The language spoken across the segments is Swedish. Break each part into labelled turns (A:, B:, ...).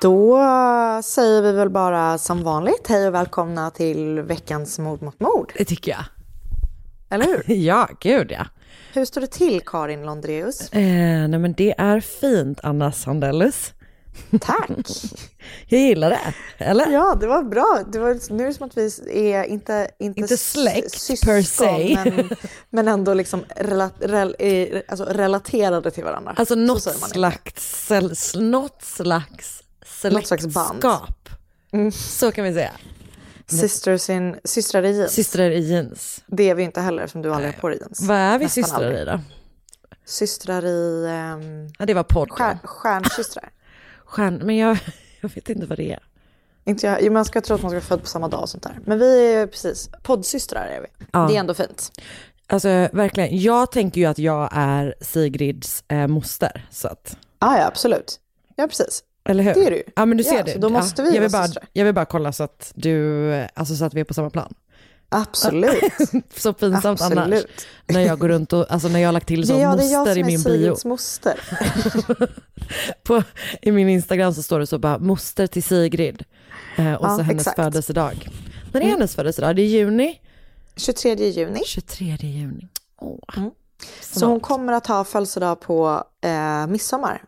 A: Då säger vi väl bara som vanligt hej och välkomna till veckans mord mot mord.
B: Det tycker jag.
A: Eller hur?
B: Ja, gud ja.
A: Hur står det till Karin Londreus?
B: Eh, nej men det är fint Anna Sandellus.
A: Tack!
B: Jag gillar det, eller?
A: Ja, det var bra. Det var, nu är det som att vi är inte, inte,
B: Inte släkt
A: syskon,
B: per se.
A: Men, men ändå liksom rela, rel, eh, alltså relaterade till varandra.
B: Alltså
A: Så
B: något slags, något slags
A: Band. Mm.
B: släktskap. Så kan vi säga.
A: Sisters in, systrar i jeans.
B: Systrar i jeans.
A: Det är vi inte heller som du aldrig har på dig jeans.
B: Vad är vi
A: Nästan
B: systrar
A: aldrig.
B: i då?
A: Systrar i ehm,
B: Ja, det var podd.
A: stjär, stjärnsystrar.
B: Stjärn, men jag, jag vet inte vad det är.
A: Inte jag. Jo, man ska tro att man ska vara född på samma dag och sånt där. Men vi är precis poddsystrar är vi.
B: Ja.
A: Det är ändå fint.
B: Alltså verkligen, jag tänker ju att jag är Sigrids eh, moster. Så att,
A: Ah, ja, absolut. Ja, precis.
B: Eller hur?
A: Det är du.
B: Ja men du
A: Ja,
B: ser
A: så
B: det.
A: då måste vi
B: jag, vill bara, jag vill bara kolla så att du, alltså så att vi är på samma plan.
A: Absolut.
B: Så pinsamt annars.
A: Absolut.
B: När jag går runt och, alltså när jag har lagt till som
A: är, jag, det är jag
B: moster
A: som
B: i
A: är
B: min bio.
A: Moster.
B: På, I min Instagram så står det så bara moster till Sigrid. Eh, och
A: Ja,
B: så hennes
A: exakt.
B: Födelsedag. När är hennes födelsedag? Det är juni?
A: 23 juni.
B: 23 juni. Åh,
A: Mm. Så hon kommer att ha födelsedag på eh, midsommar.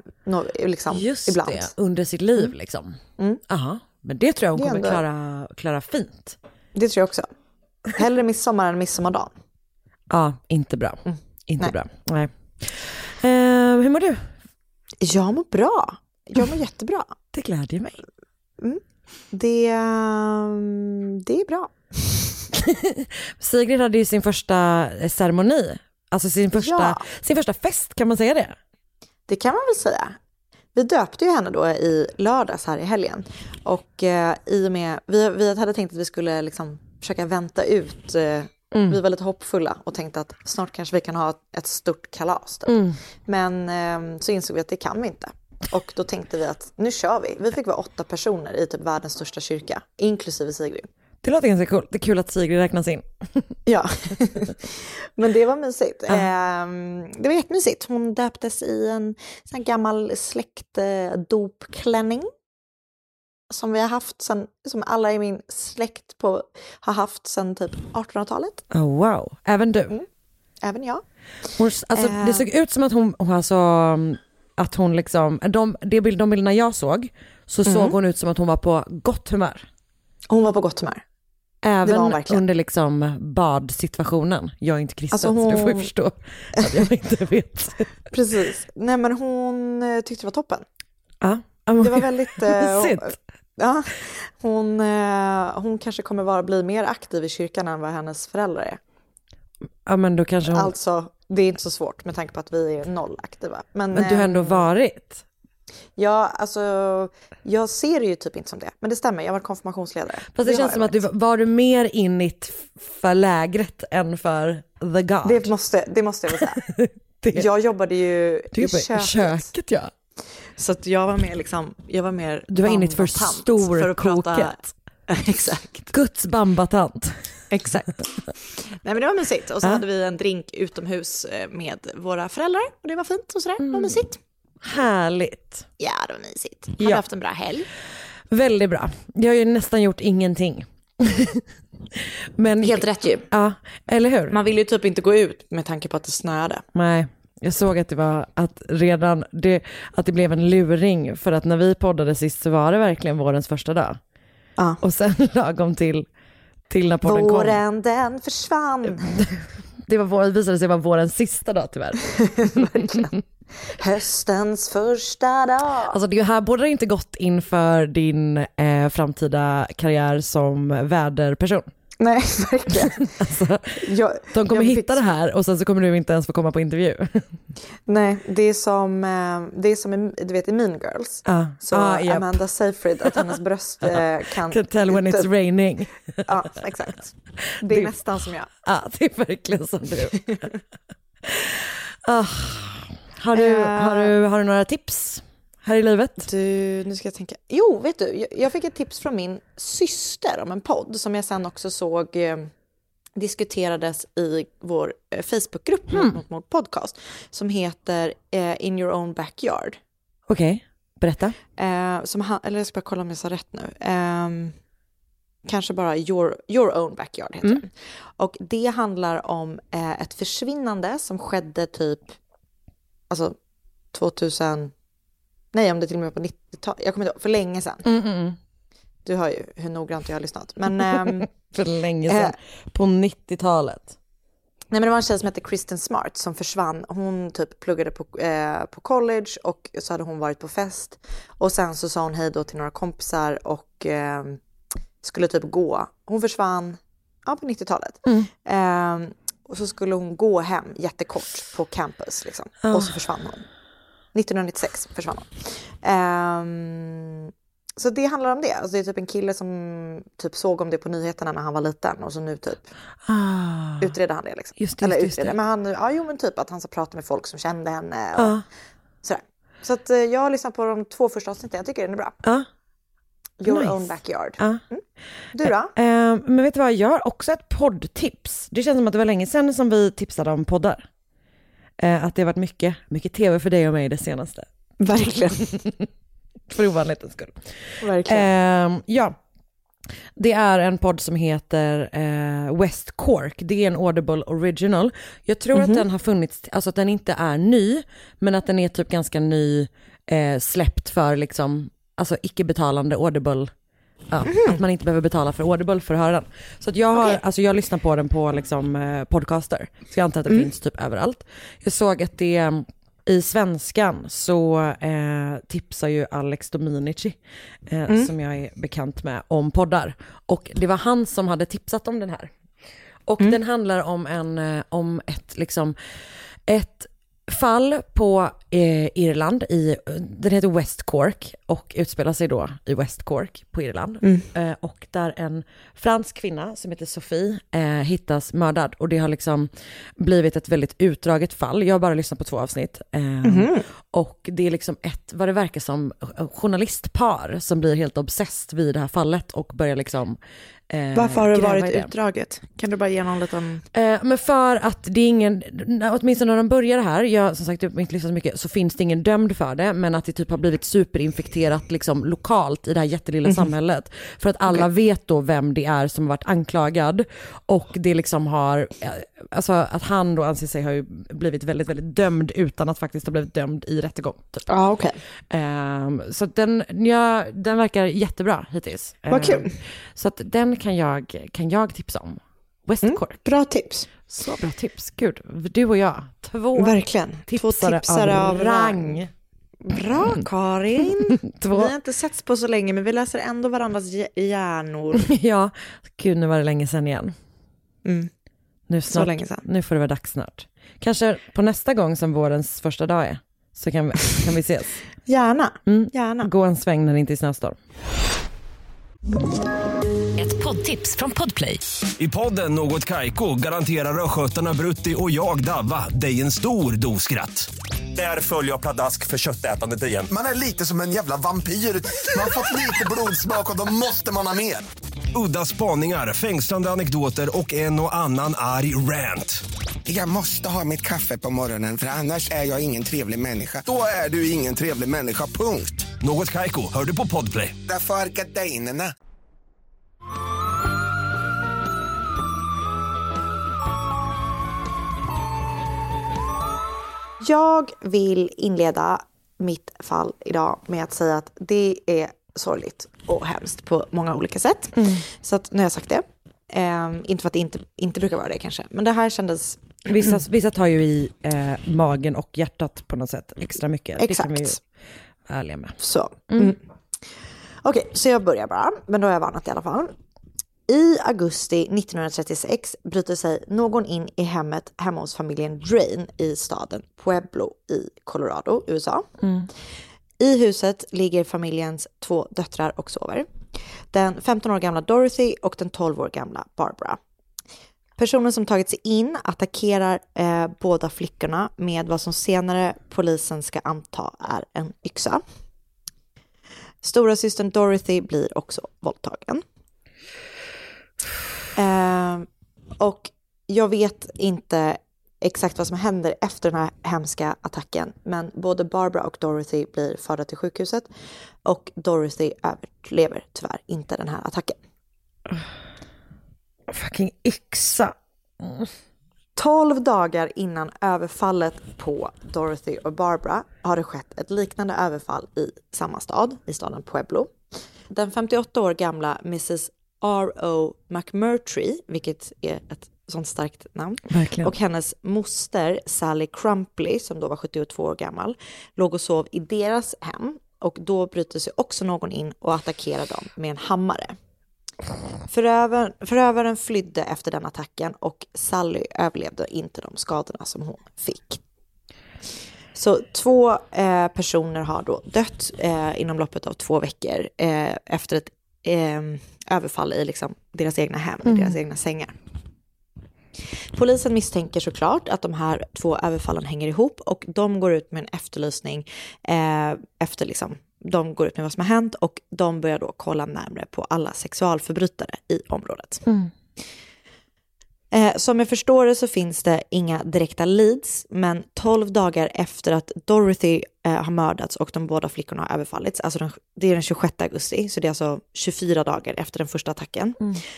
A: Liksom,
B: Just
A: ibland.
B: det, under sitt liv liksom.
A: Mm.
B: Aha. Men det tror jag hon
A: Det
B: kommer
A: ändå-
B: klara, klara fint.
A: Det tror jag också. Hellre midsommar än midsommardagen.
B: Ja, inte bra. Inte
A: Nej.
B: bra. Nej. Eh, hur mår du?
A: Jag mår bra. Jag mår jättebra.
B: Det glädjer mig.
A: Det, ehm, det är bra.
B: Sigrid hade ju sin första eh, ceremoni, alltså sin första,
A: Ja.
B: sin första fest, kan man säga det?
A: Det kan man väl säga. Vi döpte ju henne då i lördags här i helgen. Och eh, i och med, vi, vi hade tänkt att vi skulle liksom försöka vänta ut. Eh, Vi var lite hoppfulla och tänkte att snart kanske vi kan ha ett, stort kalas. Typ. Men eh, så insåg vi att det kan vi inte. Och då tänkte vi att nu kör vi. Vi fick vara åtta personer i typ världens största kyrka, inklusive Sigrid.
B: Det låter ganska coolt. Det är kul att Sigrid räknas in.
A: Ja, men det var mysigt. Ehm, det var jättemysigt. Hon döptes i en sån gammal släktdopklänning. Som vi har haft sen, som alla i min släkt på, har haft sedan typ 1800-talet.
B: Oh, wow, även du.
A: Även jag.
B: Hon, alltså. Det såg ut som att hon, hon alltså, att hon liksom, de, de, bild, de bilderna jag såg, så
A: Mm.
B: såg hon ut som att hon var på gott humör.
A: Hon var på gott humör.
B: Även
A: hon
B: under liksom badsituationen. Jag är inte kristen
A: Alltså
B: så du får ju
A: hon-
B: förstå att jag inte vet.
A: Precis. Nej men hon eh, tyckte det var toppen.
B: Ja,
A: Det var väldigt... eh, ja, hon, eh, hon kanske kommer vara, bli mer aktiv i kyrkan än vad hennes föräldrar är.
B: Ja men då kanske hon,
A: Alltså, det är inte så svårt med tanke på att vi är noll aktiva. Men,
B: men du har ändå varit.
A: Ja, alltså jag ser det ju typ inte som det. Men det stämmer, jag varit konfirmationsledare.
B: Fast det,
A: har
B: känns som att du var du mer in it för lägret än för the God.
A: Det måste, det måste jag väl säga.
B: Det-
A: Jag jobbade ju
B: du
A: i köket.
B: köket ja.
A: Så att jag var mer liksom, jag var mer
B: Du var in it för
A: mamma och tant
B: stor
A: för att prata,
B: koket.
A: Exakt.
B: Guds bambatant.
A: Exakt. Nej men det var mysigt. Och så
B: Ja.
A: hade vi en drink utomhus eh, med våra föräldrar och det var fint och sådär. Det var mysigt.
B: Härligt.
A: Ja, det var mysigt. Hade
B: Ja.
A: haft en bra helg.
B: Väldigt bra. Jag har ju nästan gjort ingenting. Men,
A: Helt rätt ju.
B: Ja, eller hur?
A: Man vill ju typ inte gå ut med tanke på att det snöade.
B: Nej, jag såg att det var att redan det, att det blev en luring för att när vi poddade sist så var det verkligen vårens första dag.
A: Ja.
B: Och sen lagom till, till när podden kom.
A: Våren den försvann.
B: Det var vår, visade sig vara vårens sista dag tyvärr.
A: Höstens första dag.
B: Alltså det här borde inte gått inför din eh, framtida karriär som väderperson.
A: Nej, verkligen.
B: Alltså,
A: Jag,
B: de kommer
A: jag fick-
B: hitta det här och sen så kommer du inte ens få komma på intervju.
A: Nej, det är som, eh, det är som du vet, i Mean Girls.
B: Ah,
A: Så
B: ah, japp.
A: Amanda Seyfried, att hennes bröst eh, kan...
B: Can tell when it's raining.
A: Ja, exakt. Det är
B: Det-
A: nästan som jag.
B: Ja, det är verkligen som du. ah, har, du,
A: Eh.
B: har, du, har du några tips här i livet?
A: Du, nu ska jag tänka. Jo, vet du, jag, fick ett tips från min syster om en podd som jag sen också såg eh, diskuterades i vår eh, Facebookgrupp
B: Hmm.
A: mot, mot, mot podcast som heter eh, In your own backyard.
B: Okej, berätta.
A: Eh, som han, eller jag ska bara kolla om jag sa rätt nu. Ehm, kanske bara your, your own backyard heter den. Och det handlar om eh, ett försvinnande som skedde typ alltså 2000, nej om det till och med var på 90-talet, jag kommer inte ihåg, för länge sedan.
B: Mm, mm, mm.
A: Du hör ju hur noggrant jag har lyssnat. Men, ehm,
B: För länge sedan, på 90-talet.
A: nej, men det var en tjej som hette Kristen Smart som försvann. Hon typ pluggade på, eh, på college och så hade hon varit på fest. Och sen så sa hon hej då till några kompisar och ehm, skulle typ gå. Hon försvann ja, på 90-talet. Ehm, och så skulle hon gå hem jättekort på campus liksom. Och så försvann hon. 1996 försvann hon. Ehm, så det handlar om det. Alltså det är typ en kille som typ såg om det på nyheterna när han var liten och så nu typ
B: Ah,
A: utreder han det. Liksom.
B: Just det,
A: Eller
B: just det, just
A: utreder,
B: det.
A: men han, ja jo men typ att han ska prata med folk som kände henne och
B: ja,
A: sådär. Så att eh, jag har lyssnat på de två första avsnitten, jag tycker den är bra.
B: ja,
A: Your
B: Nice.
A: own backyard.
B: ja.
A: Du då?
B: Eh, men vet du vad, jag har också ett poddtips. Det känns som att det var länge sedan som vi tipsade om poddar. Eh, att det har varit mycket, mycket tv för dig och mig det senaste.
A: Verkligen.
B: För ovanlighetens skull.
A: Verkligen.
B: Ehm, ja, det är en podd som heter eh, West Cork. Det är en Audible original. Jag tror att den har funnits, alltså att den inte är ny, men att den är typ ganska ny, eh, släppt för liksom, alltså icke-betalande Audible. Ja, Att man inte behöver betala för Audible för att höra den. Så att jag har,
A: Okej.
B: alltså jag lyssnar på den på liksom eh, podcaster. Så jag antar att det finns typ överallt. Jag såg att det i svenskan så eh, tipsar ju Alex Dominici, eh, som jag är bekant med, om poddar. Och det var han som hade tipsat om den här. Och den handlar om, en, eh, om ett, liksom, ett fall på eh, Irland, i, den heter West Cork och utspelar sig då i West Cork på Irland. Eh, och där en fransk kvinna som heter Sophie eh, hittas mördad och det har liksom blivit ett väldigt utdraget fall. Jag har bara lyssnat på två avsnitt. Eh, Och det är liksom ett, vad det verkar som, journalistpar som blir helt obsessed vid det här fallet och börjar liksom eh,
A: Varför har det varit utdraget? Kan du bara ge någon liten...
B: Eh, men för att det är ingen, åtminstone när de börjar här, jag som sagt jag inte lyssnat så mycket, så finns det ingen dömd för det, men att det typ har blivit superinfekterat liksom lokalt i det här jättelilla samhället. För att alla vet då vem det är som har varit anklagad och det liksom har, eh, alltså att han då anser sig ha ju blivit väldigt, väldigt dömd utan att faktiskt ha blivit dömd i rättegång. Typ.
A: Ja, okej.
B: Ehm, så den, ja, den verkar jättebra hittills.
A: Vad kul.
B: Ehm, så att den kan jag, kan jag tipsa om. West Cork.
A: Bra tips.
B: Så bra tips. Gud, du och jag, två
A: Verkligen. Två
B: tipsare,
A: tipsare
B: av,
A: av
B: rang.
A: Bra Karin.
B: Två,
A: Vi har inte setts på så länge men vi läser ändå varandras hj- hjärnor.
B: ja, gud nu var det länge sedan igen.
A: Mm.
B: Nu,
A: Så
B: snart,
A: länge sedan.
B: nu får det vara dags snart. Kanske på nästa gång som vårens första dag är, så kan vi, kan vi ses.
A: Gärna.
B: Mm.
A: Gärna.
B: Gå en sväng när det inte är snöstorm.
C: Ett poddtips från Podplay.
D: I podden Något Kaiko garanterar östgötarna Brutti och jag, Davva, dig en stor dos skratt. Där följer jag pladask för köttätandet igen.
E: Man är lite som en jävla vampyr. Man har fått lite blodsmak och då måste man ha mer.
D: Udda spaningar, fängslande anekdoter och en och annan arg rant.
E: Jag måste ha mitt kaffe på morgonen för annars är jag ingen trevlig människa. Då är du ingen trevlig människa, punkt.
D: Något Kaiko, hör du på Podplay.
E: Därför är gardinerna.
A: Jag vill inleda mitt fall idag med att säga att det är sorgligt och hemskt på många olika sätt. Så att nu har jag sagt det. Ehm, inte för att det inte, inte brukar vara det kanske, men det här kändes...
B: Vissa, vissa tar ju i eh, magen och hjärtat på något sätt extra mycket. Det kan vi ju
A: Exakt.
B: vara ärliga med.
A: Så. Mm. Okej, så jag börjar bara, men då har jag varnat i alla fall. I augusti 1936 bryter sig någon in i hemmet hemma hos familjen Drain i staden Pueblo i Colorado, USA. I huset ligger familjens två döttrar och sover. Den 15 år gamla Dorothy och den 12 år gamla Barbara. Personen som tagit sig in attackerar eh, båda flickorna med vad som senare polisen ska anta är en yxa. Stora systern Dorothy blir också våldtagen. Eh, och jag vet inte exakt vad som händer efter den här hemska attacken, men både Barbara och Dorothy blir förda till sjukhuset och Dorothy överlever tyvärr inte den här attacken.
B: Fucking yxa.
A: 12 dagar innan överfallet på Dorothy och Barbara har det skett ett liknande överfall i samma stad, i staden Pueblo. Den 58 år gamla Mrs R.O. McMurtry, vilket är ett sånt starkt namn,
B: Verkligen.
A: och hennes moster Sally Crumpley, som då var 72 år gammal, låg och sov i deras hem och då bryter sig också någon in och attackerar dem med en hammare. Förövaren, förövaren flydde efter den attacken och Sally överlevde inte de skadorna som hon fick. Så två eh, personer har då dött eh, inom loppet av två veckor eh, efter ett eh, överfall i liksom, deras egna hem, i deras egna sängar. Polisen misstänker såklart att de här två överfallen hänger ihop och de går ut med en efterlysning eh, efter liksom, de går ut med vad som har hänt och de börjar då kolla närmre på alla sexualförbrytare i området. Mm. Eh, som jag förstår det så finns det inga direkta leads, men 12 dagar efter att Dorothy eh, har mördats och de båda flickorna har överfallits, alltså den, det är den 26 augusti, så det är alltså 24 dagar efter den första attacken,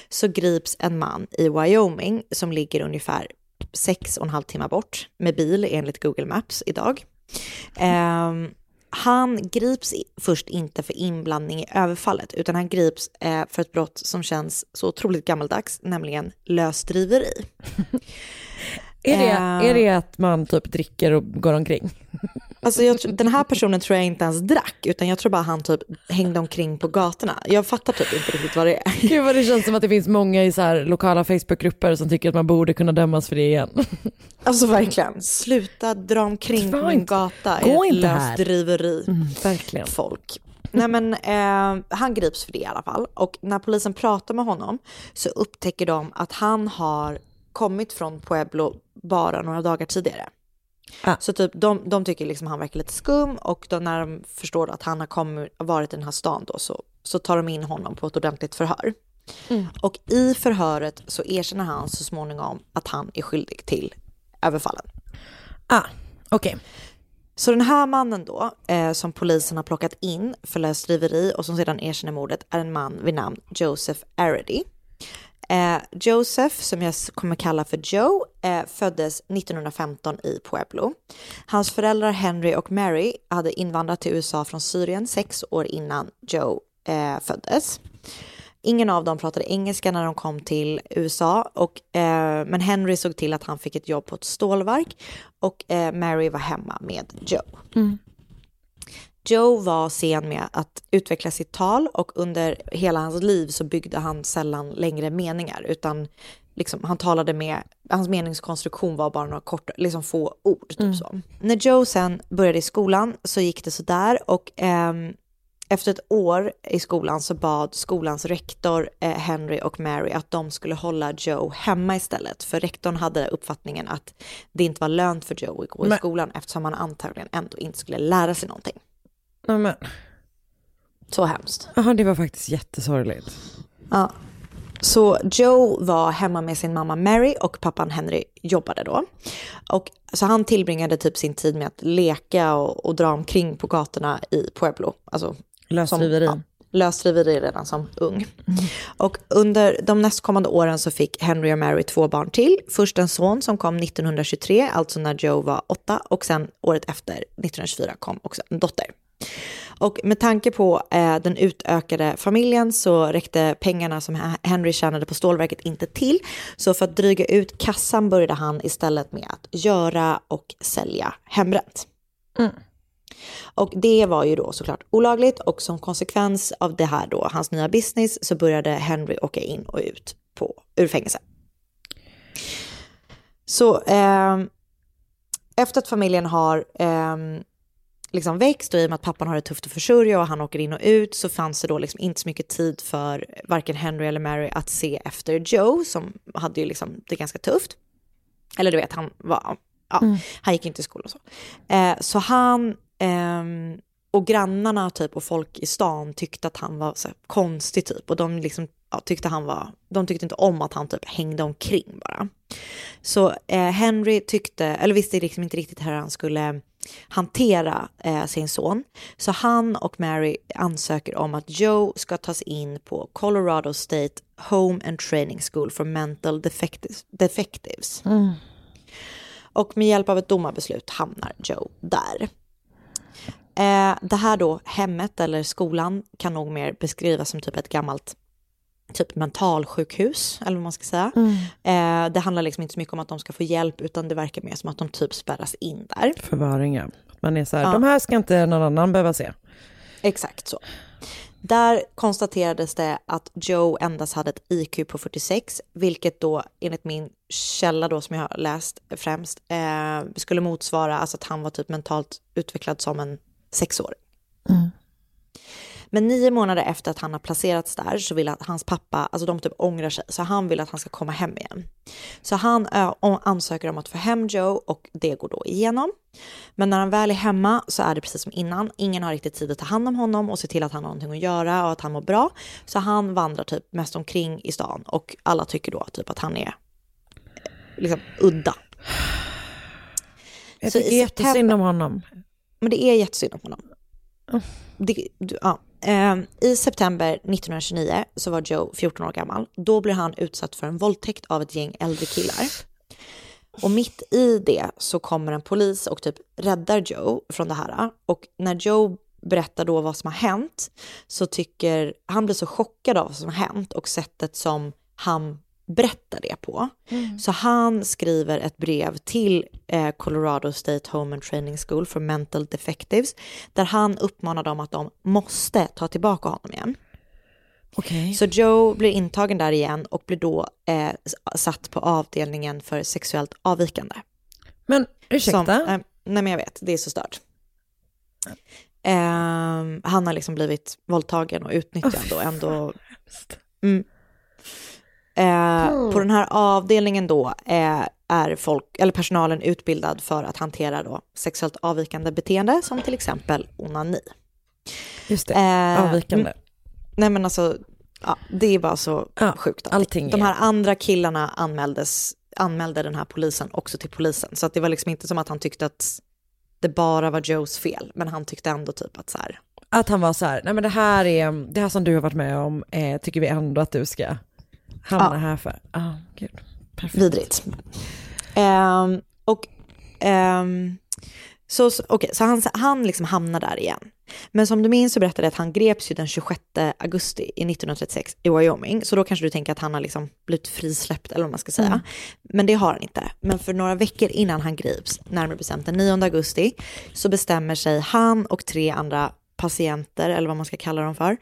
A: så grips en man i Wyoming som ligger ungefär sex och en halv timme bort med bil enligt Google Maps idag. Ehm, han grips först inte för inblandning i överfallet, utan han grips eh, för ett brott som känns så otroligt gammaldags, nämligen lösdriveri.
B: Är det,
A: Eh.
B: är det att man typ dricker och går omkring?
A: Alltså jag, den här personen tror jag inte ens drack, utan jag tror bara han typ hängde omkring på gatorna. Jag fattar typ inte riktigt vad det är.
B: Gud vad det känns som att det finns många i så här lokala Facebookgrupper som tycker att man borde kunna dömas för det igen.
A: Alltså verkligen, sluta dra omkring på min gata.
B: gå inte här.
A: lösdriveri.
B: verkligen.
A: folk. Nej men eh, han grips för det i alla fall. Och när polisen pratar med honom så upptäcker de att han har kommit från Pueblo bara några dagar tidigare.
B: Ah.
A: Så typ de, de tycker liksom han verkar lite skum och då när de förstår att han har kommit, varit i den här stan då så, så tar de in honom på ett ordentligt förhör. Och i förhöret så erkänner han så småningom att han är skyldig till överfallen.
B: Ah, okej.
A: Så den här mannen då, eh, som polisen har plockat in för lösdriveri och som sedan erkänner mordet, är en man vid namn Joseph Arady. Eh, Joseph, som jag kommer kalla för Joe, eh, föddes 1915 i Pueblo. Hans föräldrar Henry och Mary hade invandrat till USA från Syrien sex år innan Joe eh, föddes. Ingen av dem pratade engelska när de kom till USA, och, eh, men Henry såg till att han fick ett jobb på ett stålverk och eh, Mary var hemma med Joe. Mm. Joe var sen med att utveckla sitt tal och under hela hans liv så byggde han sällan längre meningar utan liksom, han talade med, hans meningskonstruktion var bara några korta, liksom få ord. Typ så. När Joe sen började i skolan så gick det sådär och ehm, efter ett år i skolan så bad skolans rektor eh, Henry och Mary att de skulle hålla Joe hemma istället. För rektorn hade uppfattningen att det inte var lönt för Joe att gå i
B: Men-
A: skolan eftersom han antagligen ändå inte skulle lära sig någonting.
B: Men,
A: Så hemskt.
B: aha, det var faktiskt jättesorgligt.
A: Ja. Så Joe var hemma med sin mamma Mary och pappan Henry jobbade då. Och, så han tillbringade typ sin tid med att leka och, och dra omkring på gatorna i Pueblo. Alltså,
B: Lösdriveri.
A: Ja, lösdriveri redan som ung. Och under de nästkommande åren så fick Henry och Mary två barn till. Först en son som kom 1923, alltså när Joe var åtta. Och sen året efter, 1924, kom också en dotter. Och med tanke på eh, den utökade familjen så räckte pengarna som Henry tjänade på stålverket inte till. Så för att dryga ut kassan började han istället med att göra och sälja hembränt.
B: Mm.
A: Och det var ju då såklart olagligt och som konsekvens av det här då, hans nya business, så började Henry åka in och ut på, ur fängelse. Så eh, efter att familjen har eh, liksom växt och i och med att pappan har det tufft att försörja och han åker in och ut så fanns det då liksom inte så mycket tid för varken Henry eller Mary att se efter Joe som hade ju liksom det ganska tufft. Eller du vet, han var, ja,
B: Mm.
A: han gick inte i skolan och så. Eh, så han ehm, och grannarna typ och folk i stan tyckte att han var så här, konstig typ och de liksom ja, tyckte han var, de tyckte inte om att han typ hängde omkring bara. Så eh, Henry tyckte, eller visste liksom inte riktigt hur han skulle hantera eh, sin son. Så han och Mary ansöker om att Joe ska tas in på Colorado State Home and Training School for Mental Defectives. defectives. Och med hjälp av ett domarbeslut hamnar Joe där. Eh, det här då, hemmet eller skolan, kan nog mer beskrivas som typ ett gammalt typ mentalsjukhus, eller vad man ska säga. Eh, det handlar liksom inte så mycket om att de ska få hjälp, utan det verkar mer som att de typ spärras in där.
B: Förvaring, ja. Man är så här,
A: Ja.
B: de här ska inte någon annan behöva se.
A: Exakt så. Där konstaterades det att Joe endast hade ett IQ på 46, vilket då enligt min källa då som jag har läst främst eh, skulle motsvara alltså att han var typ mentalt utvecklad som en sexåring. Men nio månader efter att han har placerats där så vill att hans pappa, alltså de typ ångrar sig, så han vill att han ska komma hem igen. Så han ansöker om att få hem Joe och det går då igenom. Men när han väl är hemma så är det precis som innan. Ingen har riktigt tid att ta hand om honom och se till att han har någonting att göra och att han mår bra. Så han vandrar typ mest omkring i stan och alla tycker då typ att han är liksom udda.
B: Jag tycker jättesynd om honom.
A: Men det är jättesynd om honom. Det, du, ja. Ehm, I september 1929 så var Joe 14 år gammal. Då blev han utsatt för en våldtäkt av ett gäng äldre killar. Och mitt i det så kommer en polis och typ räddar Joe från det här. Och när Joe berättar då vad som har hänt så tycker han blir så chockad av vad som har hänt och sättet som han berättar det på. Så han skriver ett brev till eh, Colorado State Home and Training School for Mental Defectives där han uppmanar dem att de måste ta tillbaka honom igen.
B: Okej.
A: Så Joe blir intagen där igen och blir då eh, satt på avdelningen för sexuellt avvikande.
B: Men ursäkta,
A: Som, eh, nej men jag vet, det är så stört. Ehm, han har liksom blivit våldtagen och utnyttjad och ändå... Mm. Eh, På den här avdelningen då eh, är folk, eller personalen utbildad för att hantera då sexuellt avvikande beteende som till exempel onani.
B: just det,
A: Eh,
B: avvikande.
A: Nej men alltså, ja, det är bara så
B: Ja,
A: sjukt.
B: allting
A: De
B: är-
A: här andra killarna anmäldes, anmälde den här polisen också till polisen. Så att det var liksom inte som att han tyckte att det bara var Joes fel, men han tyckte ändå typ att så här,
B: Att han var så här, nej men det här är, det här som du har varit med om, eh, tycker vi ändå att du ska hamna
A: Ja.
B: här för. Ja, gud. Perfekt.
A: vidrigt. Ehm, och ehm, så, okej, så han, han liksom hamnar där igen. Men som du minns så berättade jag att han greps ju den 26 augusti i 1936 i Wyoming. Så då kanske du tänker att han har liksom blivit frisläppt eller vad man ska säga. Men det har han inte. Men för några veckor innan han grips, närmare bestämt den 9 augusti, så bestämmer sig han och tre andra patienter, eller vad man ska kalla dem för,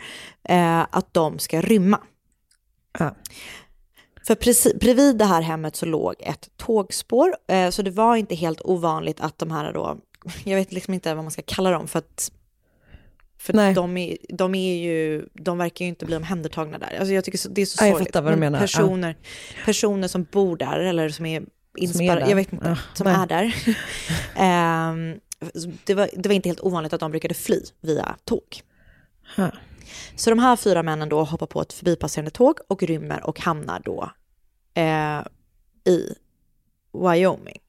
A: eh, att de ska rymma.
B: Ja.
A: För precis, bredvid det här hemmet så låg ett tågspår, eh, så det var inte helt ovanligt att de här då, jag vet liksom inte vad man ska kalla dem för att för
B: Nej.
A: de är, de är ju, de verkar ju inte bli omhändertagna där. Alltså jag tycker så, det är så
B: Ja, jag
A: sorgligt.
B: fattar vad du
A: Men
B: menar. Ja.
A: Personer, personer som bor där eller som är inspärrade,
B: där.
A: jag vet inte,
B: Ja,
A: som
B: nej.
A: är där. Ehm, det, var, det var inte helt ovanligt att de brukade fly via tåg.
B: Ja.
A: Så de här fyra männen då hoppar på ett förbipasserande tåg och rymmer och hamnar då eh, i Wyoming.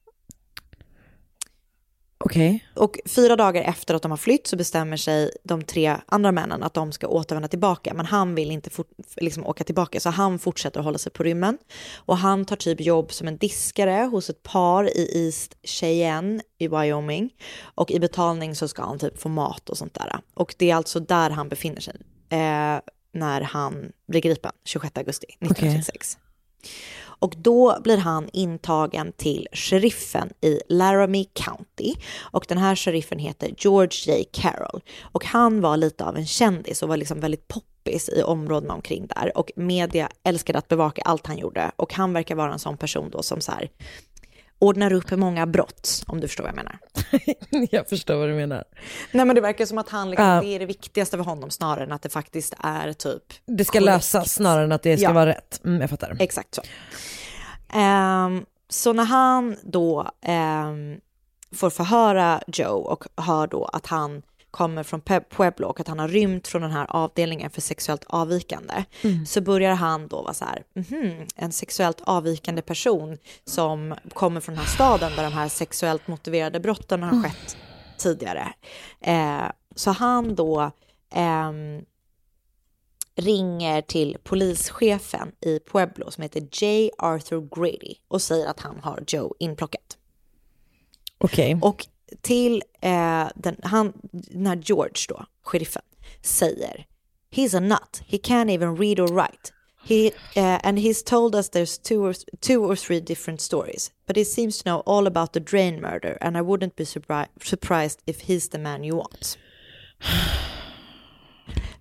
B: Okej.
A: Och fyra dagar efter att de har flytt så bestämmer sig de tre andra männen att de ska återvända tillbaka. Men han vill inte fort, liksom åka tillbaka så han fortsätter att hålla sig på rymmen. Och han tar typ jobb som en diskare hos ett par i East Cheyenne i Wyoming. Och i betalning så ska han typ få mat och sånt där. Och det är alltså där han befinner sig eh, när han blir gripen 26 augusti 1936. Och då blir han intagen till sheriffen i Laramie County. Och den här sheriffen heter George J. Carroll. Och han var lite av en kändis och var liksom väldigt poppis i områdena omkring där. Och media älskade att bevaka allt han gjorde. Och han verkar vara en sån person då som så här ordnar upp många brott, om du förstår vad jag menar.
B: Jag förstår vad du menar.
A: Nej men det verkar som att han liksom,
B: Ja.
A: det är det viktigaste för honom snarare än att det faktiskt är typ
B: Det ska
A: korrekt.
B: lösas snarare än att det ska
A: Ja.
B: vara rätt. Mm, jag fattar.
A: Exakt så. Ehm, så när han då ehm, får förhöra Joe och hör då att han kommer från Pueblo och att han har rymt från den här avdelningen för sexuellt avvikande så börjar han då vara så här, "Mhm, en sexuellt avvikande person som kommer från den här staden där de här sexuellt motiverade brotten har skett tidigare. Eh, så han då ehm, ringer till polischefen i Pueblo som heter J. Arthur Grady och säger att han har Joe inplockat.
B: Okej.
A: Och till eh, den, han, den här George då, sheriffen, säger He's a nut, he can't even read or write. He, uh, and he's told us there's two or, two or three different stories, but he seems to know all about the Drain murder and I wouldn't be surpri- surprised if he's the man you want.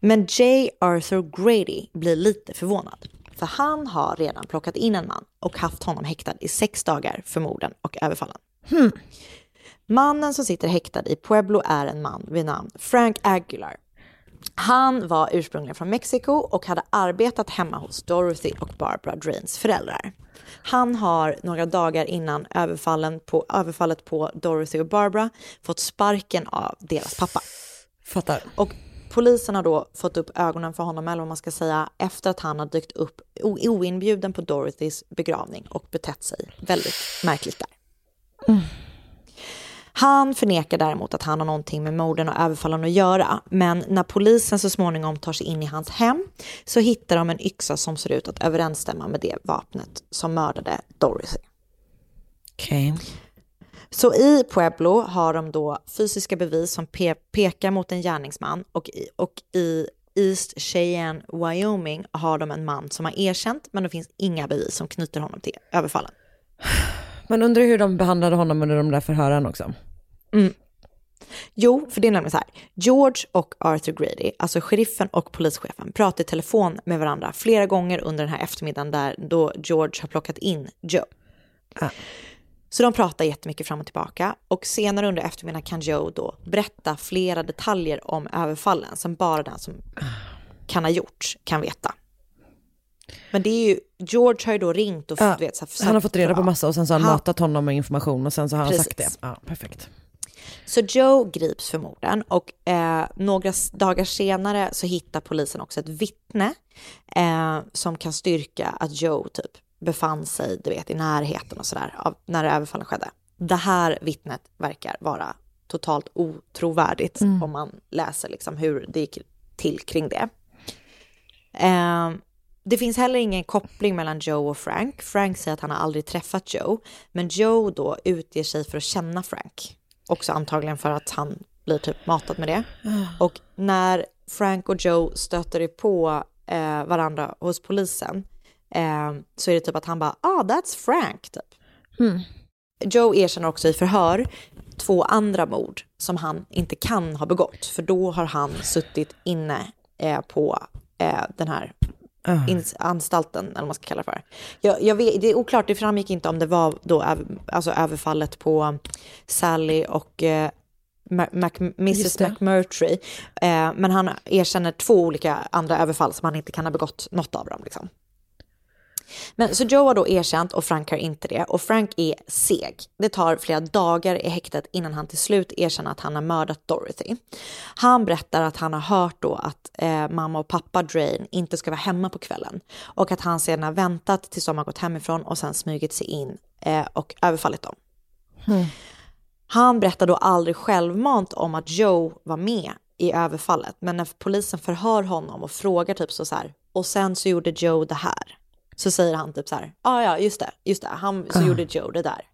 A: Men J. Arthur Grady blir lite förvånad. För han har redan plockat in en man och haft honom häktad i sex dagar för morden och överfallen. Hmm. Mannen som sitter häktad i Pueblo är en man vid namn Frank Aguilar. Han var ursprungligen från Mexiko och hade arbetat hemma hos Dorothy och Barbara Drains föräldrar. Han har några dagar innan överfallen på, överfallet på Dorothy och Barbara fått sparken av deras pappa.
B: Fattar.
A: Och polisen har då fått upp ögonen för honom, eller vad man ska säga, efter att han har dykt upp oinbjuden på Dorothys begravning och betett sig väldigt märkligt där. Han förnekar däremot att han har någonting med morden och överfallen att göra. Men när polisen så småningom tar sig in i hans hem så hittar de en yxa som ser ut att överensstämma med det vapnet som mördade Dorothy.
B: Okej.
A: Så i Pueblo har de då fysiska bevis som pe- pekar mot en gärningsman och i, och i East Cheyenne, Wyoming har de en man som har erkänt men det finns inga bevis som knyter honom till överfallen.
B: Men undrar hur de behandlade honom under de där förhören också.
A: Jo, för det är nämligen så här. George och Arthur Grady, alltså sheriffen och polischefen, pratar i telefon med varandra flera gånger under den här eftermiddagen där då George har plockat in Joe.
B: Ah.
A: Så de pratar jättemycket fram och tillbaka och senare under eftermiddagen kan Joe då berätta flera detaljer om överfallen som bara den som kan ha gjort kan veta. Men det är ju, George har ju då ringt och
B: Ja,
A: vet, så här,
B: Han har fått reda på massa och sen så har han
A: Han-
B: matat honom med information och sen så har han sagt det.
A: Precis.
B: Ja, perfekt.
A: Så Joe grips för morden och eh, några dagar senare så hittar polisen också ett vittne eh, som kan styrka att Joe typ befann sig, du vet, i närheten och sådär när överfallen skedde. Det här vittnet verkar vara totalt otrovärdigt om man läser liksom hur det gick till kring det. Eh, det finns heller ingen koppling mellan Joe och Frank. Frank säger att han har aldrig träffat Joe, men Joe då utger sig för att känna Frank. Också antagligen för att han blir typ matad med det. Och när Frank och Joe stöter på eh, varandra hos polisen eh, så är det typ att han bara, ah that's Frank typ. Joe erkänner också i förhör två andra mord som han inte kan ha begått, för då har han suttit inne eh, på eh, den här ins- anstalten, eller vad man ska kalla det för. Jag, jag vet, det är oklart, det framgick inte om det var då över, alltså överfallet på Sally och eh, Mac, Mrs. McMurtry. Eh, men han erkänner två olika andra överfall som han inte kan ha begått något av dem. Liksom. Men så Joe har då erkänt och Frank har inte det. Och Frank är seg. Det tar flera dagar i häktet innan han till slut erkänner att han har mördat Dorothy. Han berättar att han har hört då att eh, mamma och pappa Drain inte ska vara hemma på kvällen. Och att han sedan har väntat tills de har gått hemifrån och sen smugit sig in eh, och överfallit dem. Han berättar då aldrig självmant om att Joe var med i överfallet. Men när polisen förhör honom och frågar typ så, så här, och sen så gjorde Joe det här. Så säger han typ så här, ja ah, ja just det, just det, han, så gjorde Joe det där.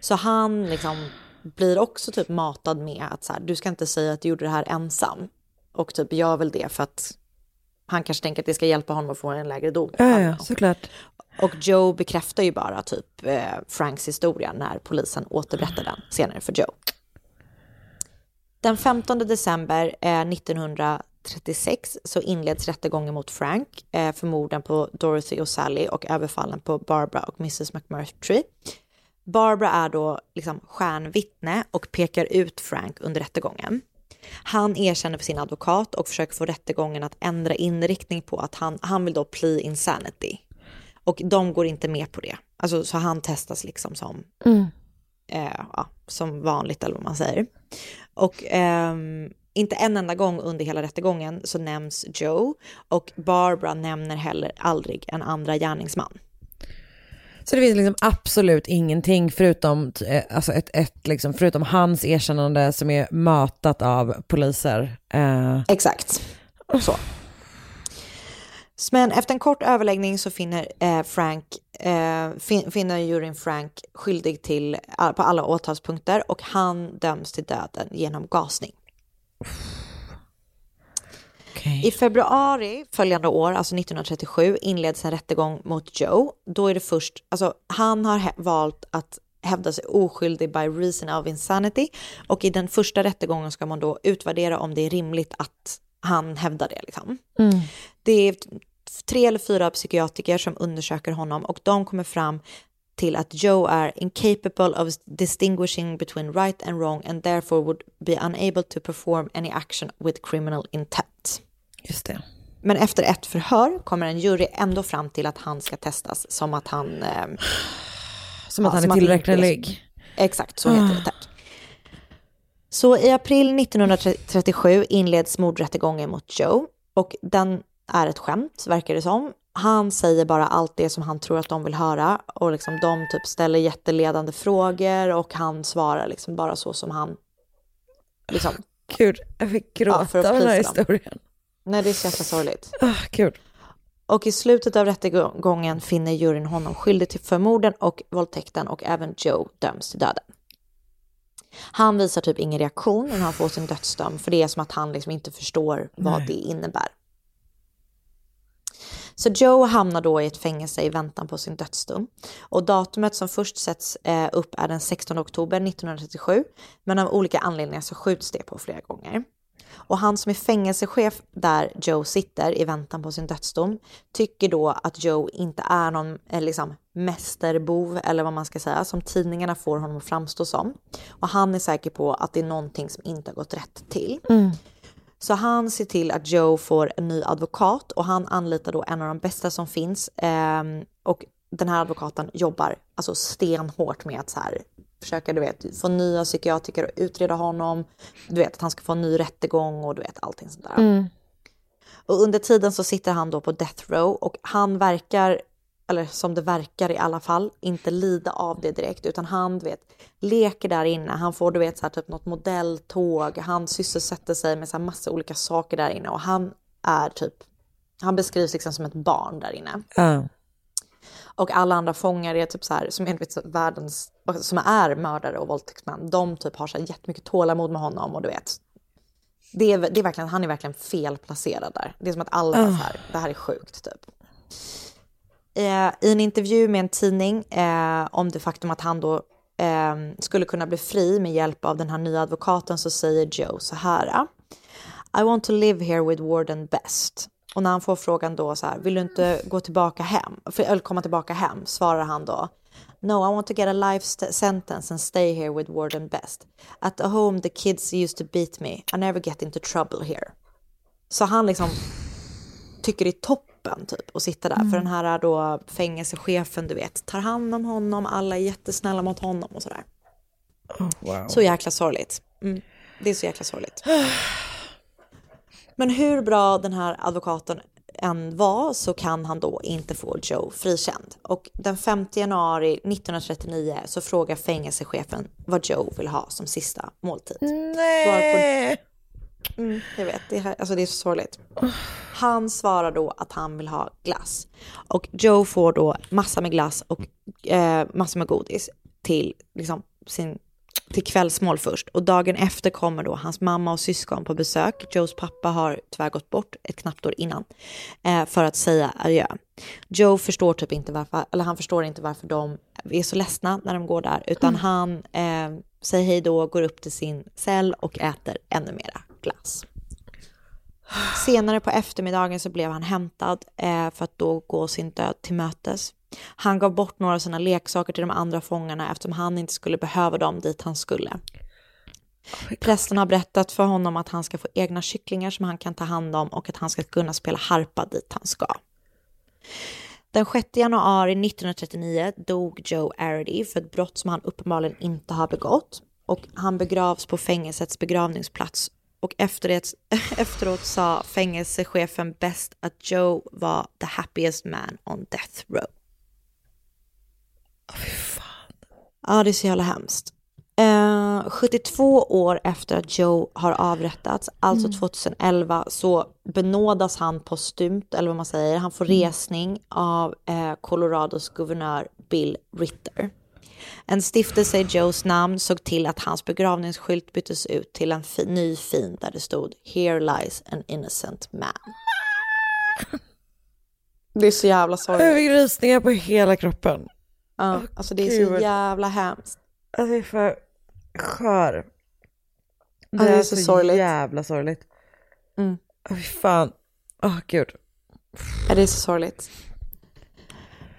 A: Så han liksom blir också typ matad med att så här, du ska inte säga att du gjorde det här ensam. Och typ gör väl det för att han kanske tänker att det ska hjälpa honom att få en lägre dom.
B: Ja, ja, såklart.
A: Och Joe bekräftar ju bara typ eh, Franks historia när polisen återberättar den senare för Joe. Den 15 december eh, 1936 så inleds rättegången mot Frank eh, för morden på Dorothy och Sally och överfallen på Barbara och Mrs McMurtry. Barbara är då liksom stjärnvittne och pekar ut Frank under rättegången. Han erkänner för sin advokat och försöker få rättegången att ändra inriktning på att han, han vill då plea insanity. Och de går inte med på det. Alltså, så han testas liksom som, eh, ja, som vanligt eller vad man säger. Och ehm, inte en enda gång under hela rättegången så nämns Joe och Barbara nämner heller aldrig en andra gärningsman.
B: Så det finns liksom absolut ingenting förutom, eh, alltså ett, ett liksom, förutom hans erkännande som är matat av poliser. Eh,
A: Exakt. Så. Men efter en kort överläggning så finner eh, Frank, eh, fin, finner juryn Frank skyldig till, all, på alla åtalspunkter och han döms till döden genom gasning. I februari följande år, alltså 1937, inleds en rättegång mot Joe. Då är det först, alltså han har valt att hävda sig oskyldig by reason of insanity och i den första rättegången ska man då utvärdera om det är rimligt att han hävdar det. Liksom. Det är tre eller fyra psykiatriker som undersöker honom och de kommer fram till att Joe är incapable of distinguishing between right and wrong and therefore would be unable to perform any action with criminal intent.
B: just det.
A: Men efter ett förhör kommer en jury ändå fram till att han ska testas som att han... Eh,
B: Som att
A: Ja,
B: han är tillräknelig.
A: Exakt, så heter det. Tack. Så i april 1937 inleds mordrättegången mot Joe och den är ett skämt, verkar det som. Han säger bara allt det som han tror att de vill höra och liksom de typ ställer jätteledande frågor och han svarar liksom bara så som han... Liksom,
B: Gud, jag fick gråta
A: Ja, för att
B: av den här
A: prisa dem.
B: historien.
A: nej, det är så jäkla sorgligt.
B: Ah, gud.
A: Och i slutet av rättegången finner juryn honom skyldig till förmorden och våldtäkten och även Joe döms till döden. Han visar typ ingen reaktion när han får sin dödsdom för det är som att han liksom inte förstår vad det innebär. Så Joe hamnar då i ett fängelse i väntan på sin dödsdom. Och datumet som först sätts eh, upp är den 16 oktober 1937. Men av olika anledningar så skjuts det på flera gånger. Och han som är fängelsechef där Joe sitter i väntan på sin dödsdom tycker då att Joe inte är någon eh, liksom, mästerbov eller vad man ska säga som tidningarna får honom att framstå som. Och han är säker på att det är någonting som inte har gått rätt till. Mm. Så han ser till att Joe får en ny advokat och han anlitar då en av de bästa som finns. Ehm, och den här advokaten jobbar alltså stenhårt med att så här, försöka du vet, få nya psykiatriker att utreda honom. Du vet att han ska få en ny rättegång och du vet allting sånt där. Och under tiden så sitter han då på death row och han verkar, eller som det verkar i alla fall, inte lida av det direkt utan han du vet, leker där inne. Han får du vet så här, typ något modelltåg, han sysselsätter sig med så här massa olika saker där inne och han är typ, han beskrivs liksom som ett barn där inne.
B: Ja.
A: Och alla andra fångar är typ så här, som enligt världens, som är mördare och våldtäktsmän, de typ har så här jättemycket tålamod med honom och du vet. Det är, det är verkligen, han är verkligen felplacerad där. Det är som att alla är så här, det här är sjukt typ. Eh, I en intervju med en tidning eh, om det faktum att han då eh, skulle kunna bli fri med hjälp av den här nya advokaten så säger Joe så här. Ah, I want to live here with Warden Best. Och när han får frågan då så här, vill du inte gå tillbaka hem, för, eller komma tillbaka hem, svarar han då, No, I want to get a life st- sentence and stay here with Warden Best. At the home the kids used to beat me. I never get into trouble here. Så han liksom tycker det är toppen kroppen typ och sitta där. För den här då fängelsechefen, du vet, tar hand om honom, alla är jättesnälla mot honom och sådär.
B: Wow.
A: Så jäkla sorgligt. Mm. Det är så jäkla sorgligt. Men hur bra den här advokaten än var så kan han då inte få Joe frikänd. Och den 5 januari 1939 så frågar fängelsechefen vad Joe vill ha som sista måltid.
B: Nej!
A: Mm, jag vet, det, här, alltså det är så sorgligt. Han svarar då att han vill ha glass. Och Joe får då massa med glass och eh, massa med godis till, liksom, sin, till kvällsmål först. Och dagen efter kommer då hans mamma och syskon på besök. Joes pappa har tyvärr gått bort ett knappt år innan eh, för att säga adjö. Joe förstår typ inte varför, eller han förstår inte varför de är så ledsna när de går där, utan han eh, säger hej då, går upp till sin cell och äter ännu mera glass. Senare på eftermiddagen så blev han hämtad eh, för att då gå sin död till mötes. Han gav bort några av sina leksaker till de andra fångarna eftersom han inte skulle behöva dem dit han skulle. Prästen har berättat för honom att han ska få egna kycklingar som han kan ta hand om och att han ska kunna spela harpa dit han ska. Den 6 januari 1939 dog Joe Arity för ett brott som han uppenbarligen inte har begått och han begravs på fängelsets begravningsplats och efteråt, efteråt sa fängelsechefen bäst att Joe var the happiest man on death row. Ja, det är så jävla hemskt. Eh, 72 år efter att Joe har avrättats, alltså 2011, så benådas han postumt, eller vad man säger. Han får resning av eh, Colorados guvernör Bill Ritter. En stiftelse i Joes namn såg till att hans begravningsskylt byttes ut till en fi- ny fin där det stod “Here lies an innocent man”. Det är så jävla
B: Jag
A: sorgligt.
B: fick rysningar på hela kroppen.
A: Ja, alltså det är så
B: Gud.
A: jävla hemskt.
B: Alltså jag är för skör. Det,
A: det är
B: är
A: så
B: så,
A: sorgligt.
B: jävla sorgligt.
A: Mm.
B: Åh fy fan. Åh gud.
A: Ja, det är så sorgligt.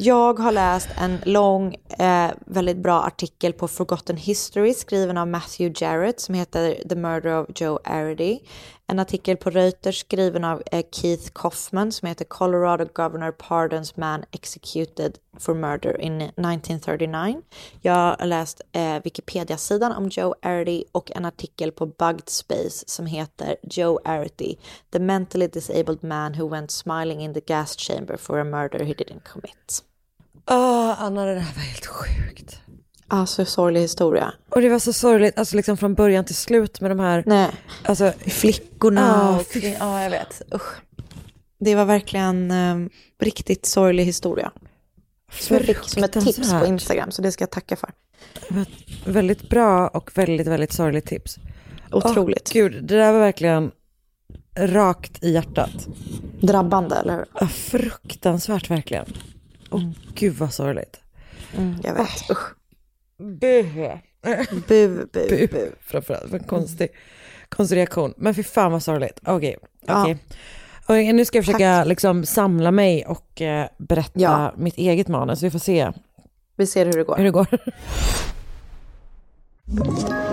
A: Jag har läst en lång, eh, väldigt bra artikel på Forgotten History skriven av Matthew Jarrett som heter The Murder of Joe Arity. En artikel på Reuters skriven av eh, Keith Kaufman som heter Colorado Governor Pardons Man Executed for Murder in 1939. Jag har läst eh, Wikipedia-sidan om Joe Arity och en artikel på Bugged Space som heter Joe Arity, the mentally disabled man who went smiling in the gas chamber for a murder he didn't commit.
B: Åh Anna det där var helt sjukt.
A: Alltså sorglig historia.
B: Och det var så sorgligt, alltså liksom från början till slut med de här,
A: Nej,
B: alltså
A: flickorna
B: Ja,
A: och... Ja, jag vet. Usch. Det var verkligen eh, riktigt sorglig historia. Som som ett tips på. Instagram, så det ska jag tacka för.
B: Väldigt bra och väldigt, väldigt sorgligt tips.
A: Otroligt.
B: Åh, gud, det där var verkligen rakt i hjärtat.
A: Drabbande, eller hur?
B: Ja, fruktansvärt verkligen. Åh gud vad sorgligt.
A: Mm, jag vet. Usch.
B: Bu.
A: Bu, bu,
B: Bu.
A: bu.
B: Framförallt, vad konstig, konstig reaktion. Men fy fan vad sorgligt. Okej,
A: Ja.
B: okej. Okej, nu ska jag försöka liksom samla mig och eh, berätta
A: Ja.
B: mitt eget manus. Vi får se
A: Vi ser hur det går.
B: hur det går.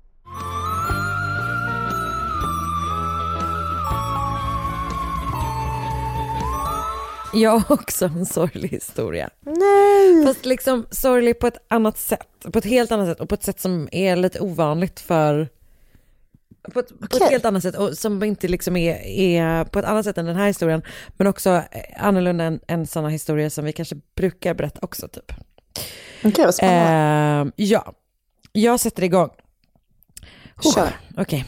B: Jag har också en sorglig historia.
A: Nej!
B: Fast liksom sorglig på ett annat sätt. På ett helt annat sätt och på ett sätt som är lite ovanligt för på ett, på ett helt annat sätt och som inte liksom är, är på ett annat sätt än den här historien men också eh, annorlunda än, än sådana historier som vi kanske brukar berätta också typ.
A: Okej, vad spännande.
B: Eh, ja, jag sätter igång.
A: Kör.
B: Okej.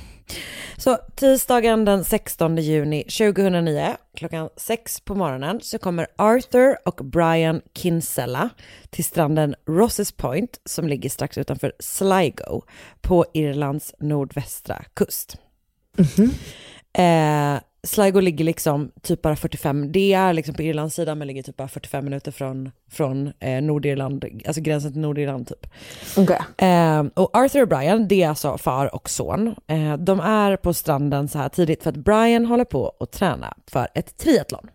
B: Så tisdagen den 16 juni 2009 klockan sex på morgonen så kommer Arthur och Brian Kinsella till stranden Rosses Point som ligger strax utanför Sligo på Irlands nordvästra kust. Eh, Sligo ligger liksom typ bara 45, det är liksom på Irlands sida men ligger typ bara 45 minuter från, från eh, Nordirland, alltså gränsen till Nordirland typ.
A: Okej.
B: Eh, och Arthur och Brian, det är alltså far och son. Eh, de är på stranden så här tidigt för att Brian håller på att träna för ett triathlon.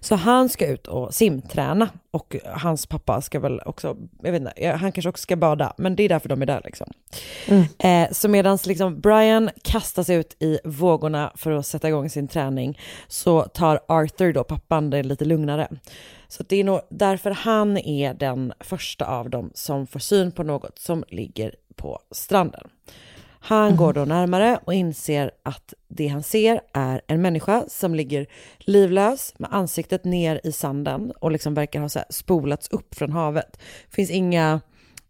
B: Så han ska ut och simträna och hans pappa ska väl också, jag vet inte, han kanske också ska bada, men det är därför de är där liksom. Eh, så medan liksom Brian kastas ut i vågorna för att sätta igång sin träning så tar Arthur då, pappan, det lite lugnare. Så det är nog därför han är den första av dem som får syn på något som ligger på stranden. Han går då närmare och inser att det han ser är en människa som ligger livlös med ansiktet ner i sanden och liksom verkar ha så spolats upp från havet. Det finns inga,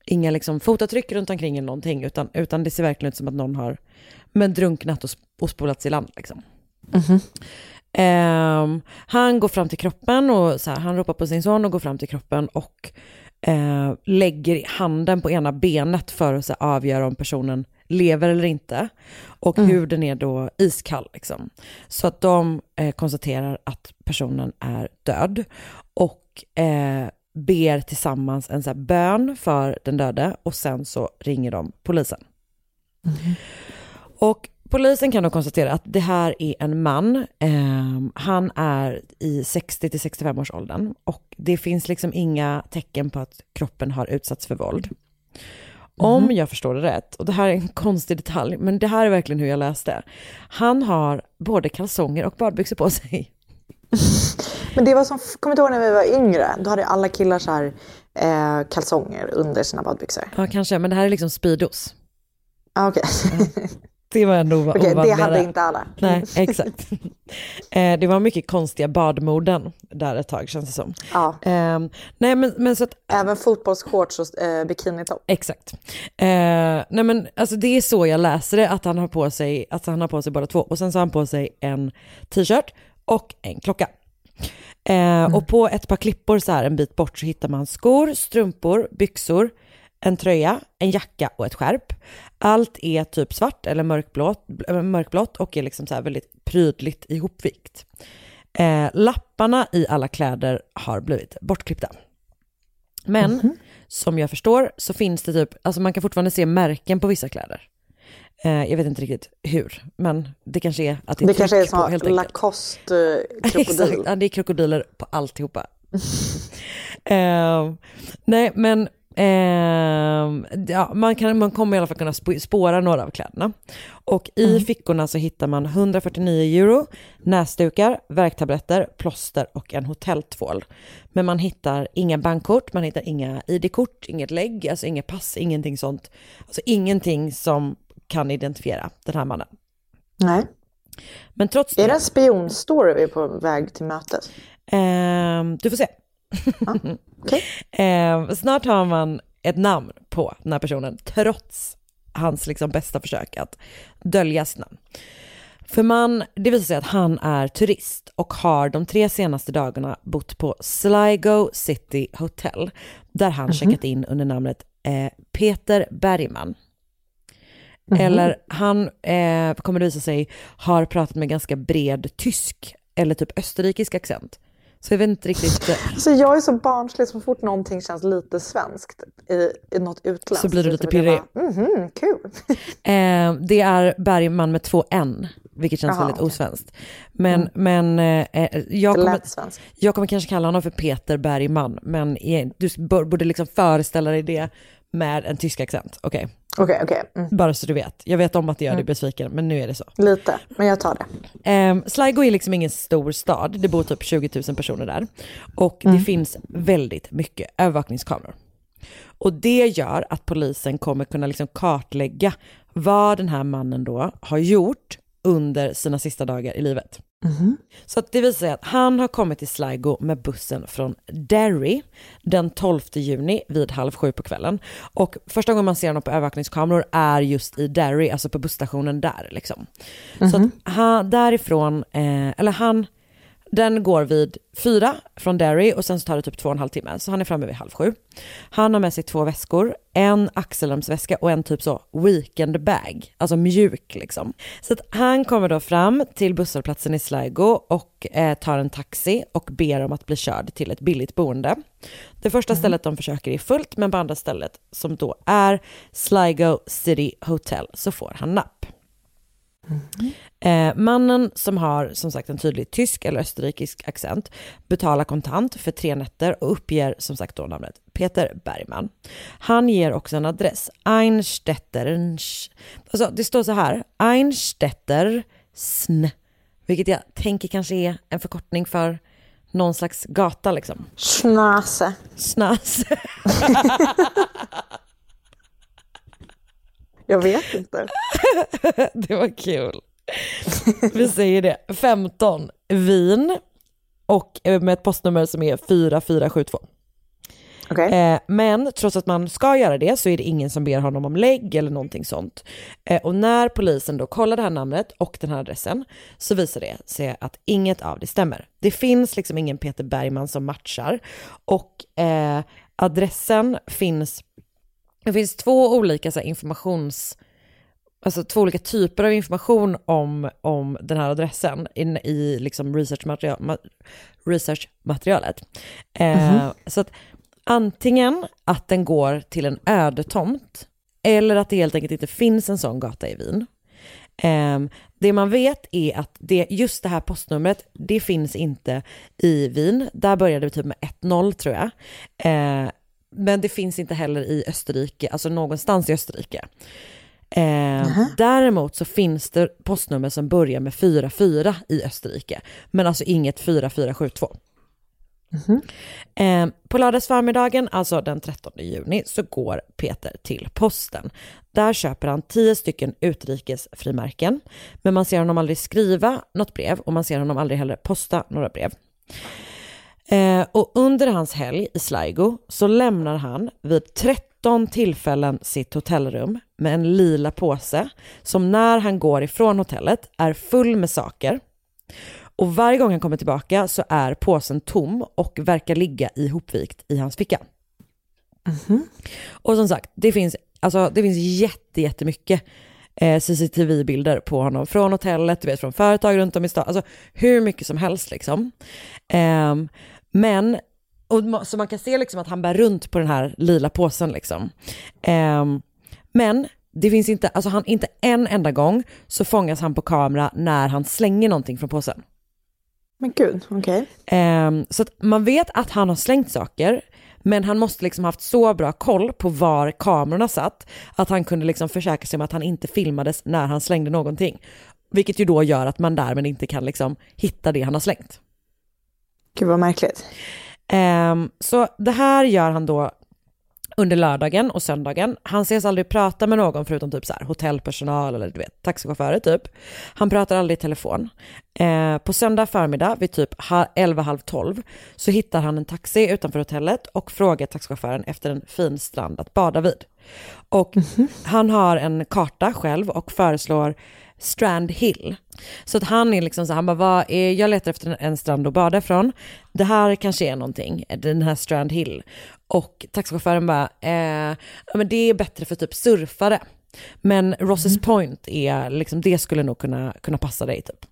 B: inga liksom fotavtryck runt omkring eller någonting utan, utan det ser verkligen ut som att någon har men drunknat och, och spolats i land. Liksom. Ehm, han går fram till kroppen och så här, han ropar på sin son och går fram till kroppen och eh, lägger handen på ena benet för att så här, avgöra om personen lever eller inte. Och huden är då iskall. Liksom. Så att de eh, konstaterar att personen är död och eh, ber tillsammans en så bön för den döde och sen så ringer de polisen. Och polisen kan då konstatera att det här är en man. Ehm, han är i 60 till 65 års åldern och det finns liksom inga tecken på att kroppen har utsatts för våld. Om jag förstår det rätt, och det här är en konstig detalj, men det här är verkligen hur jag läste. Han har både kalsonger och badbyxor på sig.
A: Men det var som, kommer du ihåg när vi var yngre? Då hade alla killar så här eh, kalsonger under sina badbyxor.
B: Ja, kanske, men det här är liksom Speedos.
A: Ah, Okej,
B: Det var ändå ov-
A: Okej, det
B: ovanligare.
A: hade inte alla.
B: Nej, exakt. eh, det var mycket konstiga badmoden där ett tag känns det som.
A: Ja.
B: Ehm, nej men, men så att
A: Även fotbollsshorts och eh, bikinitopp.
B: Exakt. Eh, nej men alltså det är så jag läser det, att han har på sig, att han har på sig båda två. Och sen så har han på sig en t-shirt och en klocka. Eh, Och på ett par klippor så här en bit bort så hittar man skor, strumpor, byxor, en tröja, en jacka och ett skärp. Allt är typ svart eller mörkblått, äh, mörkblått och är liksom så väldigt prydligt ihopvikt. Eh, lapparna i alla kläder har blivit bortklippta. Men som jag förstår så finns det typ, alltså man kan fortfarande se märken på vissa kläder. Eh, jag vet inte riktigt hur, men det kanske är att det är
A: Det kanske är som
B: helt enkelt.
A: Lacoste eh.
B: Exakt, ja, det är krokodiler på alltihopa. eh, nej, men eh, ja, man, kan, man kommer i alla fall kunna sp- spåra några av kläderna. Och i fickorna så hittar man 149 euro, näsdukar, värktabletter, plåster och en hotelltvål. Men man hittar inga bankkort, man hittar inga ID-kort, inget lägg, alltså inga pass, ingenting sånt. Alltså ingenting som kan identifiera den här mannen.
A: Nej.
B: Men trots
A: Är
B: det...
A: en spionstory vi är på väg till mötet?
B: Ehm, du får se.
A: Okej.
B: Ehm, snart har man ett namn på den här personen, trots hans liksom bästa försök att dölja sitt namn. För man, det visar sig att han är turist och har de tre senaste dagarna bott på Sligo City Hotel, där han checkat in under namnet eh, Peter Bergman. Eller han, eh, kommer det visa sig, har pratat med ganska bred tysk eller typ österrikisk accent. Så jag vet inte riktigt. eh,
A: Så jag är så barnslig så fort någonting känns lite svenskt i, i något utländskt.
B: Så blir du lite pirrig.
A: Mhm, kul.
B: Eh, det är Bergman med två N, vilket känns
A: Jaha,
B: väldigt
A: okej.
B: osvenskt. Men, men eh, eh, jag, kommer, jag kommer kanske kalla honom för Peter Bergman, men eh, du borde liksom föreställa dig det med en tysk accent. Okej,
A: Okej, okej. Mm.
B: bara så du vet. Jag vet om att det gör dig besviken, men nu är det så.
A: Lite, men jag tar det.
B: Eh, Sligo är liksom ingen stor stad, det bor typ 20 000 personer där. Och det finns väldigt mycket övervakningskameror. Och det gör att polisen kommer kunna liksom kartlägga vad den här mannen då har gjort under sina sista dagar i livet. Så att det visar sig att han har kommit till Sligo med bussen från Derry den 12 juni vid halv sju på kvällen. Och första gången man ser honom på övervakningskameror är just i Derry, alltså på busstationen där liksom. Så att han, därifrån, eh, eller han, Den går vid fyra från Derry och sen så tar det typ två och en halv timme. Så han är framme vid halv sju. Han har med sig två väskor, en axelremsväska och en typ så weekend bag, alltså mjuk liksom. Så att han kommer då fram till busshållplatsen i Sligo och eh, tar en taxi och ber om att bli körd till ett billigt boende. Det första stället de försöker är fullt, men på andra stället som då är Sligo City Hotel så får han napp. Eh, mannen som har som sagt en tydlig tysk eller österrikisk accent betalar kontant för tre nätter och uppger som sagt då namnet Peter Bergman. Han ger också en adress, Einstetter, alltså det står så här, Einstetter Sn, vilket jag tänker kanske är en förkortning för någon slags gata liksom.
A: Schnase.
B: Snase.
A: Jag vet inte.
B: det var kul. Vi säger det. 15 vin och eh, med ett postnummer som är 4472.
A: Okej.
B: Eh, men trots att man ska göra det så är det ingen som ber honom om lägg eller någonting sånt. Eh, och när polisen då kollar det här namnet och den här adressen så visar det sig att inget av det stämmer. Det finns liksom ingen Peter Bergman som matchar och eh, adressen finns, det finns två olika så här, informations alltså två olika typer av information om, om den här adressen in, i liksom researchmaterial, ma, researchmaterialet. Eh, Så att antingen att den går till en ödetomt eller att det helt enkelt inte finns en sån gata i Wien. Eh, det man vet är att det, just det här postnumret, det finns inte i Wien. Där började det typ med 1-0 tror jag. Eh, men det finns inte heller i Österrike, alltså någonstans i Österrike. Eh, Däremot så finns det postnummer som börjar med 44 i Österrike, men alltså inget 4472. Eh, på lördagsförmiddagen, alltså den 13 juni, så går Peter till posten. Där köper han 10 stycken utrikesfrimärken, men man ser honom aldrig skriva något brev och man ser honom aldrig heller posta några brev. Eh, och under hans helg i Sligo så lämnar han vid 13 tillfällen sitt hotellrum med en lila påse som när han går ifrån hotellet är full med saker. Och varje gång han kommer tillbaka så är påsen tom och verkar ligga ihopvikt i hans ficka. Och som sagt, det finns, alltså, det finns jätte, jättemycket eh, CCTV-bilder på honom från hotellet, du vet, från företag runt om i stan, alltså hur mycket som helst liksom. Ehm, men, och, så man kan se liksom att han bär runt på den här lila påsen liksom. Ehm, men det finns inte, alltså han, inte en enda gång så fångas han på kamera när han slänger någonting från påsen.
A: Men gud, okej.
B: Ehm, så att man vet att han har slängt saker, men han måste liksom haft så bra koll på var kamerorna satt, att han kunde liksom försäkra sig om att han inte filmades när han slängde någonting. Vilket ju då gör att man därmed inte kan liksom hitta det han har slängt.
A: Gud vad märkligt.
B: Ehm, så det här gör han då under lördagen och söndagen. Han ses aldrig prata med någon förutom typ så här hotellpersonal eller du vet taxichaufförer typ. Han pratar aldrig i telefon. Eh, på söndag förmiddag vid typ ha- 11, halv 12 så hittar han en taxi utanför hotellet och frågar taxichauffören efter en fin strand att bada vid. Och han har en karta själv och föreslår Strand Hill. Så att han är liksom så han bara, vad är, jag letar efter en, strand att bada från. Det här kanske är någonting, den här Strand Hill. Och taxichauffören bara, eh, men det är bättre för typ surfare. Men Rosses Point är, liksom, det skulle nog kunna, kunna passa dig typ.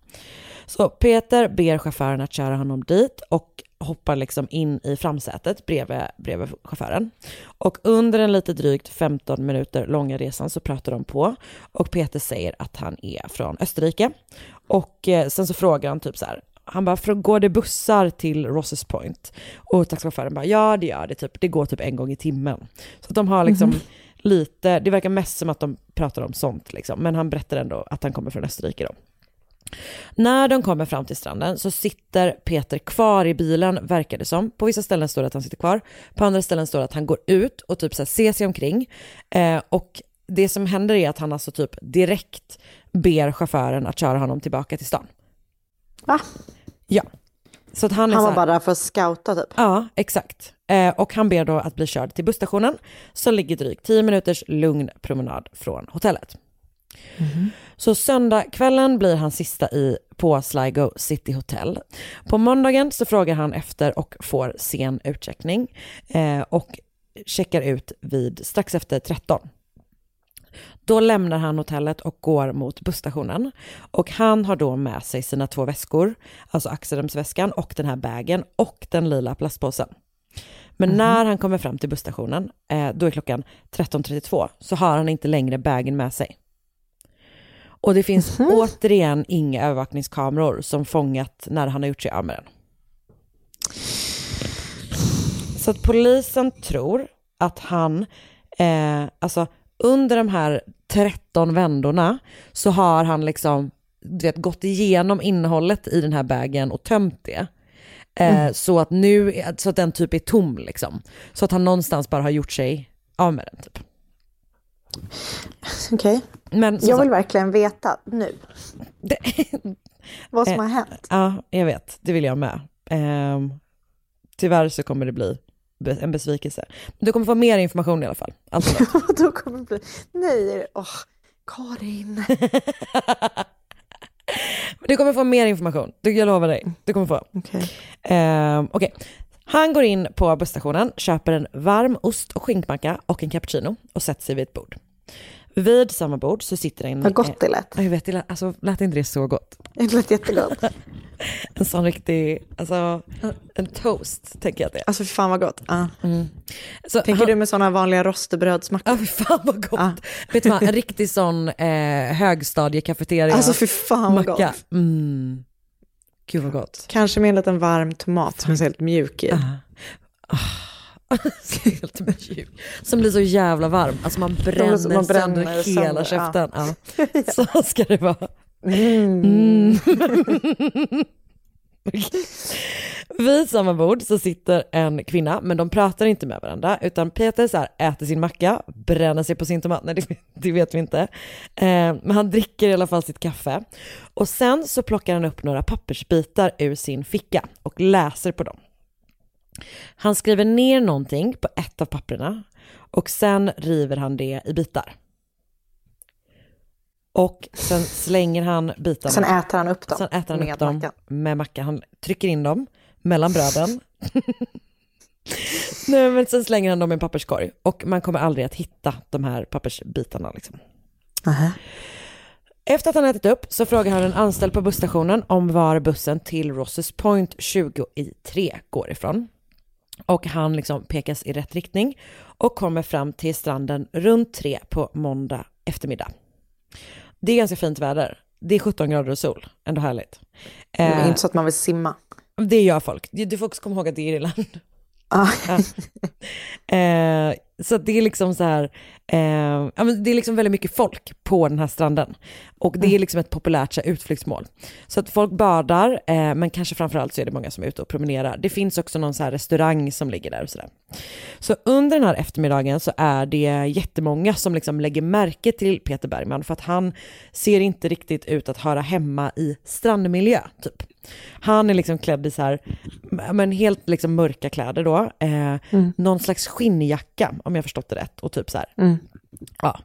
B: Så Peter ber chauffören att köra honom dit och hoppar liksom in i framsätet bredvid, bredvid chauffören. Och under den lite drygt 15 minuter långa resan så pratar de på och Peter säger att han är från Österrike. Och eh, sen så frågar han typ så här, han bara, "Frå- går det bussar till Rosses Point? Och taxichauffören bara, ja det gör det, typ, det går typ en gång i timmen. Så de har liksom lite, det verkar mest som att de pratar om sånt liksom, men han berättar ändå att han kommer från Österrike då. När de kommer fram till stranden så sitter Peter kvar i bilen, verkar det som. På vissa ställen står det att han sitter kvar, på andra ställen står det att han går ut och typ så här ser sig omkring. Eh, och det som händer är att han alltså typ direkt ber chauffören att köra honom tillbaka till stan.
A: Va?
B: Ja. Så att han är
A: Han var
B: här,
A: bara där för att scouta typ.
B: Ja, exakt. Eh, och han ber då att bli körd till busstationen som ligger drygt 10 minuters lugn promenad från hotellet. Så söndagskvällen blir han sista i på Sligo City Hotel. På måndagen så frågar han efter och får sen utcheckning eh, och checkar ut vid strax efter 13. Då lämnar han hotellet och går mot busstationen. Och han har då med sig sina två väskor, alltså Axelremsväskan och den här bagen och den lila plastpåsen. Men när han kommer fram till busstationen, eh, då är klockan 13.32, så har han inte längre bagen med sig. Och det finns återigen inga övervakningskameror som fångat när han har gjort sig av med den. Så att polisen tror att han, eh, alltså under de här 13 vändorna så har han liksom du vet, gått igenom innehållet i den här bagen och tömt det. Eh, Så att nu, så att den typ är tom liksom. Så att han någonstans bara har gjort sig av med den typ.
A: Okej.
B: Som
A: Jag vill verkligen veta nu
B: det,
A: vad som
B: Eh,
A: har hänt.
B: ja, jag vet, det vill jag med. Ehm, tyvärr så kommer det bli en besvikelse. Du kommer få mer information i alla fall. Allt är lugnt.
A: Då kommer det bli... Nej, åh, Karin.
B: Du kommer få mer information, Du- jag lovar dig. Du kommer få.
A: Okej.
B: Ehm, Okej. Han går in på busstationen, köper en varm ost och skinkmacka och en cappuccino och sätter sig vid ett bord. Vid samma bord så sitter en...
A: Vad gott det lät.
B: Ja, Jag vet, det lät, alltså, lät inte det så gott?
A: Det lät jättegott.
B: En sån riktig, alltså en toast tänker jag att det är.
A: Alltså fy fan vad gott. Ja.
B: Så
A: Tänker
B: han-
A: du med sådana vanliga rostebrödsmackor?
B: Ja, fy fan vad gott.
A: Ja.
B: Vet du vad, en riktig sån eh, högstadiekafeteria.
A: Alltså fy fan vad
B: macka.
A: gott.
B: Mm. Gud vad gott.
A: Kanske med en liten varm tomat som är så helt mjuk i.
B: Ah. Helt. Som blir så jävla varm. Alltså man bränner,
A: man bränner
B: sönder
A: sönder,
B: hela
A: ja.
B: käften. Ja. Så ska det vara.
A: Mm.
B: Mm. Vid samma bord så sitter en kvinna, men de pratar inte med varandra, utan Peter så här, äter sin macka, bränner sig på sin tomat, nej det, det vet vi inte. Eh, men han dricker i alla fall sitt kaffe. Och sen så plockar han upp några pappersbitar ur sin ficka och läser på dem. Han skriver ner någonting på ett av papperna och sen river han det i bitar. Och sen slänger han bitarna.
A: Sen äter han upp dem
B: Sen äter han
A: med
B: upp dem
A: mackan.
B: med macka. Han trycker in dem mellan bröden. Nej, men sen slänger han dem i en papperskorg. Och man kommer aldrig att hitta de här pappersbitarna. Liksom. Efter att han ätit upp så frågar han en anställd på busstationen om var bussen till Rosses Point 20 i 3 går ifrån. Och han liksom pekas i rätt riktning och kommer fram till stranden runt tre på måndag eftermiddag. Det är ganska fint väder. Det är 17 grader och sol, ändå härligt.
A: Det är
B: Eh,
A: inte så att man vill simma.
B: det gör folk. Du får också komma ihåg att det är Irland.
A: Ah.
B: Eh, så det är liksom så här, eh, ja, men det är liksom väldigt mycket folk på den här stranden. Och det är liksom ett populärt så här, utflyktsmål. Så att folk badar, eh, men kanske framförallt så är det många som är ute och promenerar. Det finns också någon så här restaurang som ligger där och sådär. Så under den här eftermiddagen så är det jättemånga som liksom lägger märke till Peter Bergman för att han ser inte riktigt ut att höra hemma i strandmiljö, typ. Han är liksom klädd i så här, men helt liksom mörka kläder då. Eh, Någon slags skinnjacka, om jag förstått det rätt. Och typ så här.
A: Mm.
B: Ja.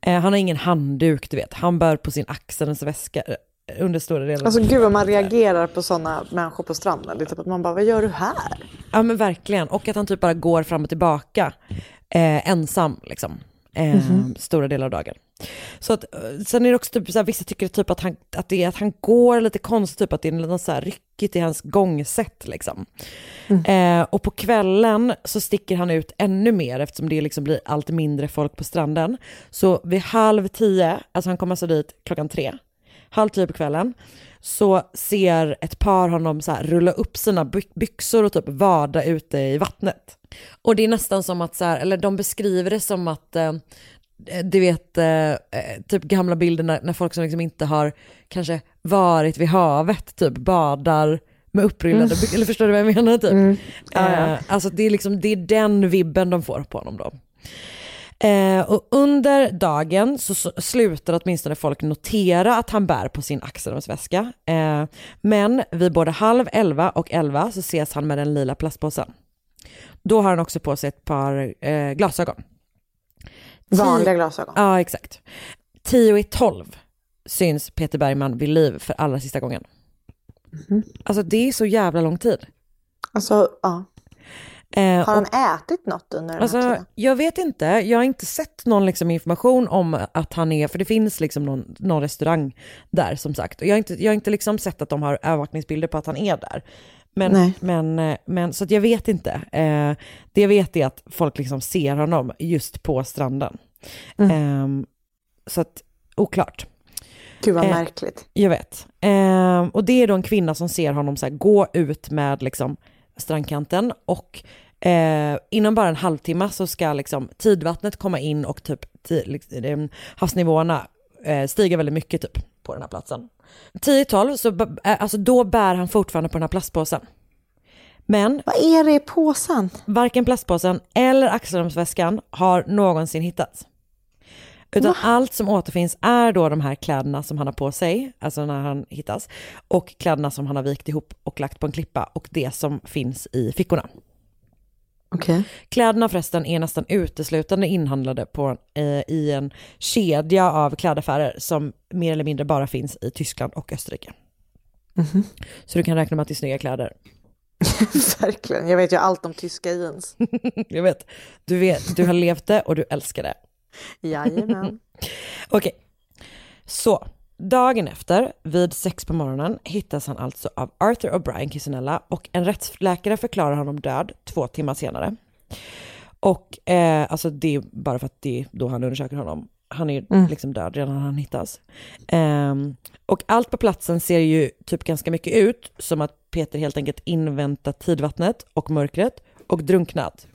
B: Eh, han har ingen handduk, du vet. Han bär på sin axelns väska eh, under stora delar.
A: Alltså gud vad man reagerar på sådana människor på stranden. Det typ att man bara, vad gör du här?
B: Ja men verkligen. Och att han typ bara går fram och tillbaka eh, ensam liksom. Eh, Stora delar av dagen. Så att, eh, sen är det också typ så här, vissa tycker typ att han, att, det är, att han går lite konstigt, typ att det är något så här ryckigt i hans gångsätt liksom. Eh, och på kvällen så sticker han ut ännu mer eftersom det liksom blir allt mindre folk på stranden. Så vid halv tio, alltså han kommer alltså dit klockan tre, halv tio på kvällen, så ser ett par honom så här rulla upp sina by- byxor och typ vada ute i vattnet. Och det är nästan som att så här, eller de beskriver det som att eh, du vet, eh, eh, typ gamla bilder när, när folk som liksom inte har kanske varit vid havet, typ badar med upprullade byxor, eller förstår du vad jag menar? Typ?
A: Ja, ja.
B: Eh, alltså det är, liksom, det är den vibben de får på honom då. Eh, och under dagen så, så slutar åtminstone folk notera att han bär på sin axelremsväska. Eh, men vid både halv elva och elva så ses han med den lila plastpåsen. Då har han också på sig ett par eh, glasögon.
A: Vanliga glasögon.
B: Ja, exakt. 10 i 12 syns Peter Bergman vid liv för allra sista gången. Alltså det är så jävla lång tid.
A: Alltså, ja.
B: Eh,
A: Har
B: och-
A: han ätit något under den här
B: Alltså,
A: tiden?
B: jag vet inte, jag har inte sett någon liksom information om att han är, för det finns liksom någon, någon restaurang där som sagt. Och jag har inte, jag har inte liksom sett att de har övervakningsbilder på att han är där. Men,
A: Nej.
B: men, eh, men så jag vet inte. Eh, det jag vet är att folk liksom ser honom just på stranden. Eh, så att, oklart.
A: Gud vad
B: eh,
A: märkligt.
B: Jag vet. Eh, och det är då en kvinna som ser honom så här, gå ut med liksom, strandkanten och eh, inom bara en halvtimme så ska liksom, tidvattnet komma in och typ liksom, havsnivåerna eh, stiga väldigt mycket typ på den här platsen. 10-12 så eh, alltså, då bär han fortfarande på den här plastpåsen. Men
A: Vad är det i påsen?
B: varken plastpåsen eller axelremsväskan har någonsin hittats. Utan allt som återfinns är då de här kläderna som han har på sig, alltså när han hittas, och kläderna som han har vikt ihop och lagt på en klippa och det som finns i fickorna.
A: Okej.
B: Kläderna förresten är nästan uteslutande inhandlade på, eh, i en kedja av klädaffärer som mer eller mindre bara finns i Tyskland och Österrike. Så du kan räkna med att det är snygga kläder.
A: Verkligen. Jag vet ju allt om tyska jeans.
B: Jag vet, du vet, du har levt det och du älskar det.
A: Jajamän.
B: Okej, så dagen efter vid sex på morgonen hittas han alltså av Arthur O'Brien Kisanella och en rättsläkare förklarar honom död två timmar senare. Och eh, alltså det är bara för att det är då han undersöker honom. Han är ju liksom död redan när han hittas. Ehm, och allt på platsen ser ju typ ganska mycket ut som att Peter helt enkelt inväntat tidvattnet och mörkret och drunknat.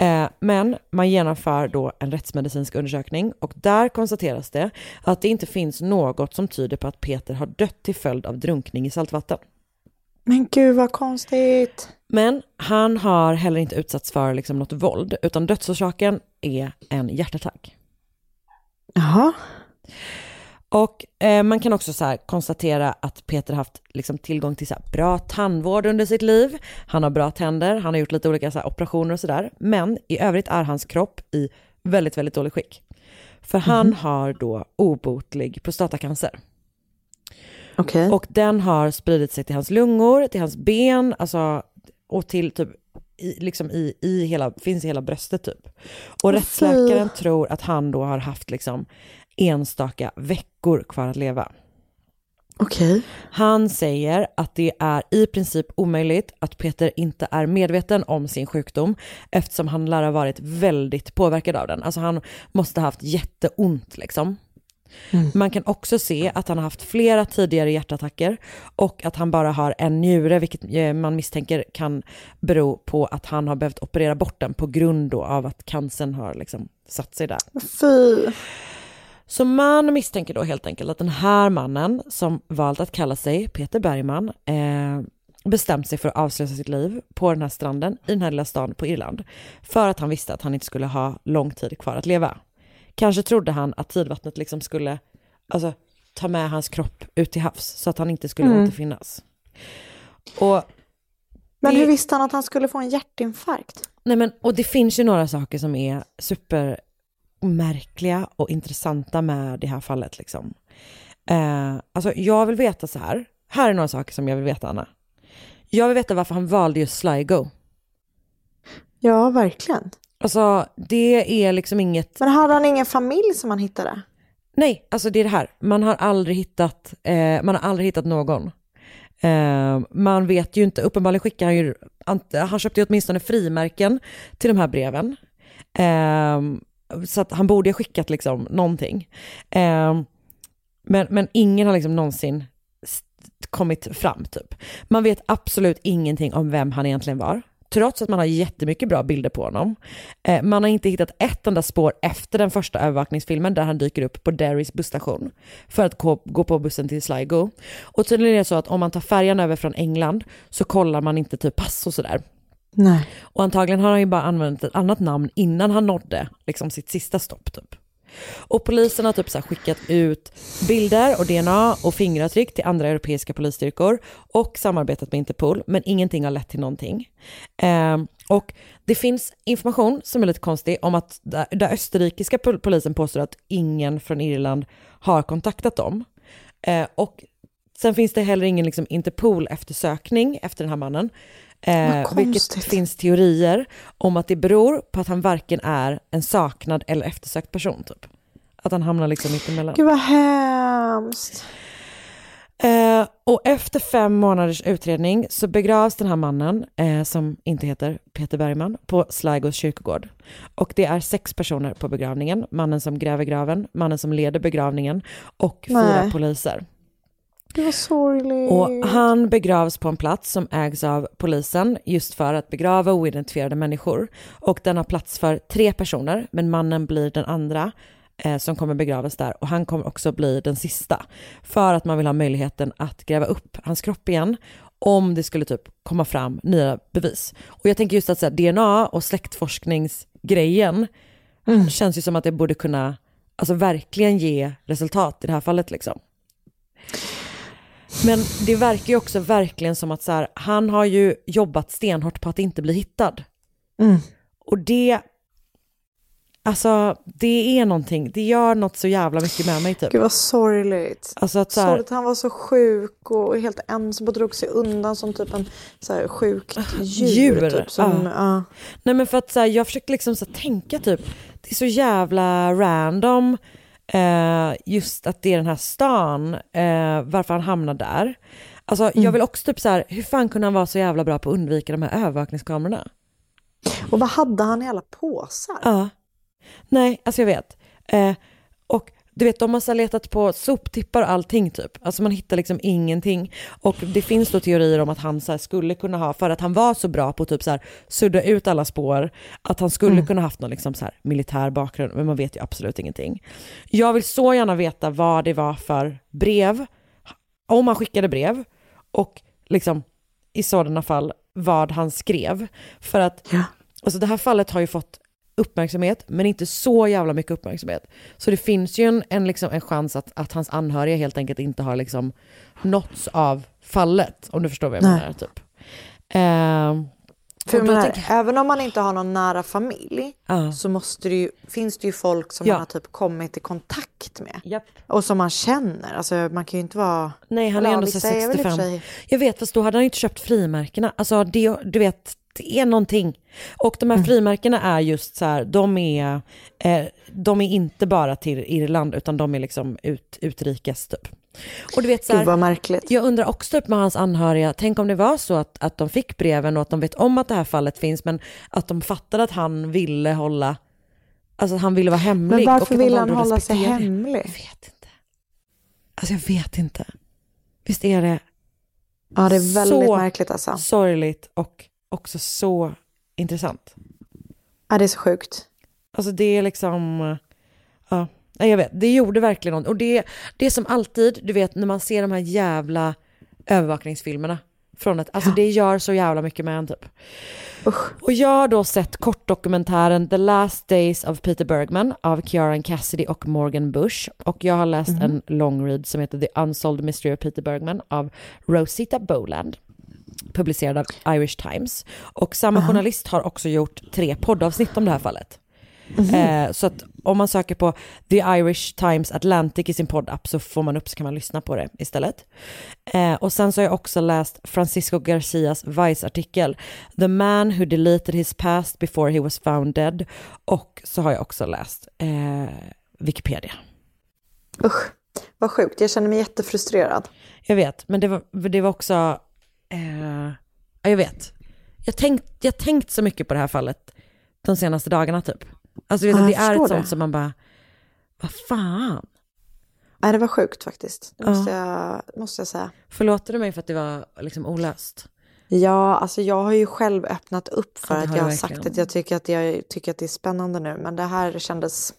B: Eh, men man genomför då en rättsmedicinsk undersökning och där konstateras det att det inte finns något som tyder på att Peter har dött till följd av drunkning i saltvatten.
A: Men gud vad konstigt.
B: Men han har heller inte utsatts för liksom något våld, utan dödsorsaken är en hjärtattack.
A: Jaha.
B: Och eh, man kan också så här konstatera att Peter haft liksom tillgång till så bra tandvård under sitt liv. Han har bra tänder, han har gjort lite olika så operationer och sådär. Men i övrigt är hans kropp i väldigt, väldigt dålig skick. För han har då obotlig prostatacancer.
A: Okej.
B: Och den har spridit sig till hans lungor, till hans ben, alltså, och till typ i, liksom i, i hela, finns i hela bröstet typ. Och rättsläkaren tror att han då har haft liksom enstaka veckor kvar att leva.
A: Okej.
B: Han säger att det är i princip omöjligt att Peter inte är medveten om sin sjukdom eftersom han lär ha varit väldigt påverkad av den. Alltså han måste ha haft jätteont liksom. Man kan också se att han har haft flera tidigare hjärtattacker och att han bara har en njure, vilket eh, man misstänker kan bero på att han har behövt operera bort den på grund av att cancern har liksom satt sig där.
A: Fy.
B: Så man misstänker då helt enkelt att den här mannen som valt att kalla sig Peter Bergman eh, bestämt sig för att avsluta sitt liv på den här stranden i den här lilla stan på Irland för att han visste att han inte skulle ha lång tid kvar att leva. Kanske trodde han att tidvattnet liksom skulle alltså, ta med hans kropp ut till havs så att han inte skulle återfinnas. Och
A: Men hur visste han att han skulle få en hjärtinfarkt?
B: Nej men, och det finns ju några saker som är supermärkliga och intressanta med det här fallet liksom. Eh, alltså jag vill veta så här, här är några saker som jag vill veta Anna. Jag vill veta varför han valde just Sligo.
A: Ja, verkligen.
B: Alltså det är liksom inget,
A: Men hade han ingen familj som han hittade?
B: nej alltså det är det här, man har aldrig hittat, eh, man har aldrig hittat någon. Eh, man vet ju inte, uppenbarligen skickar han ju, han köpte ju åtminstone frimärken till de här breven. Eh, så att han borde ha skickat liksom någonting. Eh, men, men ingen har liksom någonsin kommit fram typ. Man vet absolut ingenting om vem han egentligen var. Trots att man har jättemycket bra bilder på honom. Eh, man har inte hittat ett enda spår efter den första övervakningsfilmen där han dyker upp på Derrys busstation för att gå, gå på bussen till Sligo. Och tydligen är det så att om man tar färjan över från England så kollar man inte typ pass och sådär.
A: Nej.
B: Och antagligen har han ju bara använt ett annat namn innan han nådde liksom sitt sista stopp typ. Och polisen har typ så här skickat ut bilder och DNA och fingeravtryck till andra europeiska polisstyrkor och samarbetat med Interpol, men ingenting har lett till någonting. Eh, och det finns information som är lite konstig om att den där österrikiska pol- polisen påstår att ingen från Irland har kontaktat dem. Eh, och sen finns det heller ingen liksom, Interpol-eftersökning efter den här mannen. Eh, vilket finns teorier om att det beror på att han varken är en saknad eller eftersökt person. Typ. Att han hamnar liksom mittemellan.
A: Gud vad hemskt.
B: Eh, och efter fem månaders utredning så begravs den här mannen, eh, som inte heter Peter Bergman, på Sligo kyrkogård. Och det är sex personer på begravningen. Mannen som gräver graven, mannen som leder begravningen och fyra
A: Nej.
B: poliser.
A: Gud vad sorgligt.
B: Och han begravs på en plats som ägs av polisen just för att begrava oidentifierade människor. Och den har plats för tre personer, men mannen blir den andra eh, som kommer begravas där och han kommer också bli den sista. För att man vill ha möjligheten att gräva upp hans kropp igen om det skulle typ komma fram nya bevis. Och jag tänker just att så här, DNA och släktforskningsgrejen känns ju som att det borde kunna alltså verkligen ge resultat i det här fallet liksom. Men det verkar ju också verkligen som att så här, han har ju jobbat stenhårt på att inte bli hittad.
A: Mm.
B: Och det, alltså det är någonting, det gör något så jävla mycket med mig typ.
A: Gud vad sorgligt.
B: Alltså att så här,
A: Sorgligt han var så sjuk och helt ensam och drog sig undan som typ en så här, sjukt djur.
B: Djur,
A: Typ, som,
B: ja.
A: ja.
B: Nej men för att så här, jag försökte liksom så tänka typ, det är så jävla random eh, just att det är den här stan, eh, varför han hamnar där. Alltså jag vill också typ så här, hur fan kunde han vara så jävla bra på att undvika de här övervakningskamerorna?
A: Och vad hade han i alla påsar?
B: Ja. Nej, alltså jag vet. Eh, och du vet, de har så letat på soptippar och allting typ. Alltså man hittar liksom ingenting. Och det finns då teorier om att han så skulle kunna ha, för att han var så bra på typ så här sudda ut alla spår, att han skulle kunna haft någon liksom så här militär bakgrund, men man vet ju absolut ingenting. Jag vill så gärna veta vad det var för brev, om han skickade brev, och liksom i sådana fall vad han skrev. För att
A: Ja.
B: Alltså det här fallet har ju fått uppmärksamhet, men inte så jävla mycket uppmärksamhet. Så det finns ju en, en, liksom, en chans att, att hans anhöriga helt enkelt inte har liksom nåtts av fallet, om du förstår vad jag
A: Nej.
B: menar. Typ. Ehm,
A: För jag menar,
B: tänker-
A: Även om man inte har någon nära familj
B: Ja.
A: så måste det ju, finns det ju folk som
B: Ja.
A: man har typ kommit i kontakt med.
B: Japp.
A: Och som man känner. Alltså man kan ju inte vara...
B: Nej, han är ändå så
A: vissa är väl i och för
B: 65.
A: sig-
B: Jag vet, fast då hade han ju inte köpt frimärkena. Alltså det, du vet, det är någonting. Och de här frimärkena är just så här, de är, eh, de är inte bara till Irland, utan de är liksom ut, utrikes typ. Och du vet så här. Jag undrar också typ med hans anhöriga, tänk om det var så att, att de fick breven och att de vet om att det här fallet finns, men att de fattade att han ville hålla, alltså att han ville vara hemlig.
A: Men varför
B: att de
A: vill han hålla sig
B: respektera
A: hemlig?
B: Jag vet inte. Alltså jag vet inte. Visst är det
A: Ja det är väldigt
B: Så-
A: märkligt alltså.
B: sorgligt och också så intressant.
A: Ja det är så sjukt.
B: Alltså det är liksom, ja, jag vet, det gjorde verkligen något. Och det, det är som alltid, du vet när man ser de här jävla övervakningsfilmerna från ett, alltså det gör så jävla mycket med en typ.
A: Usch.
B: Och jag har då sett kortdokumentären The Last Days of Peter Bergman av Kieran Cassidy och Morgan Bush. Och jag har läst en long read som heter The Unsolved Mystery of Peter Bergman av Rosita Boland publicerad av Irish Times. Och samma journalist har också gjort tre poddavsnitt om det här fallet. Eh, så att om man söker på The Irish Times Atlantic i sin poddapp så får man upp så kan man lyssna på det istället. Eh, och sen så har jag också läst Francisco Garcias Vice-artikel The man who deleted his past before he was found dead. Och så har jag också läst eh, Wikipedia.
A: Usch. Vad sjukt. Jag känner mig jättefrustrerad.
B: Jag vet, men det var, det var också, eh, ja, jag vet. Jag tänkt, jag tänkt så mycket på det här fallet de senaste dagarna typ. Alltså vet,
A: Ja,
B: det är ett
A: förstår
B: sånt
A: det.
B: som man bara, vad fan?
A: Nej det var sjukt faktiskt. Det
B: Ja.
A: måste, jag, måste jag säga.
B: Förlåter du mig för att det var liksom olöst?
A: Ja, alltså jag har ju själg öppnat upp för
B: Ja, det
A: att
B: har
A: jag har sagt att jag tycker att, jag tycker att det är spännande nu. Men det här kändes...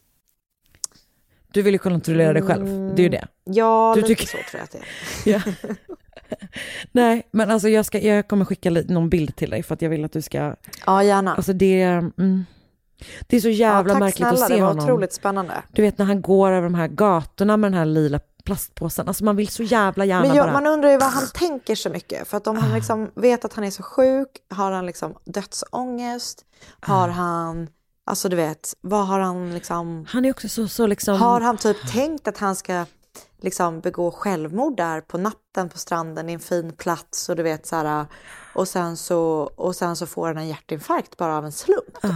B: Du vill ju kontrollera dig själv, det är ju det.
A: Ja,
B: Du
A: lite
B: tycker-
A: så tror jag att det är.
B: Ja. Nej, men alltså jag, ska, jag kommer skicka någon bild till dig för att jag vill att du ska,
A: Ja, gärna.
B: alltså det, mm, Det är så jävla
A: tack
B: märkligt
A: snälla,
B: att se
A: det var
B: honom.
A: otroligt spännande.
B: Du vet när han går över de här gatorna med den här lila plastpåsen. Alltså man vill så jävla gärna
A: Men jag,
B: bara...
A: man undrar ju vad han tänker så mycket. För att om han liksom vet att han är så sjuk, har han liksom dödsångest? Har han, alltså du vet, vad har han liksom...
B: Han är också så, så liksom...
A: Har han typ tänkt att han ska liksom begå självmord där på natten på stranden i en fin plats och du vet så här och sen så, och sen så får han en hjärtinfarkt bara av en slump.
B: Ah.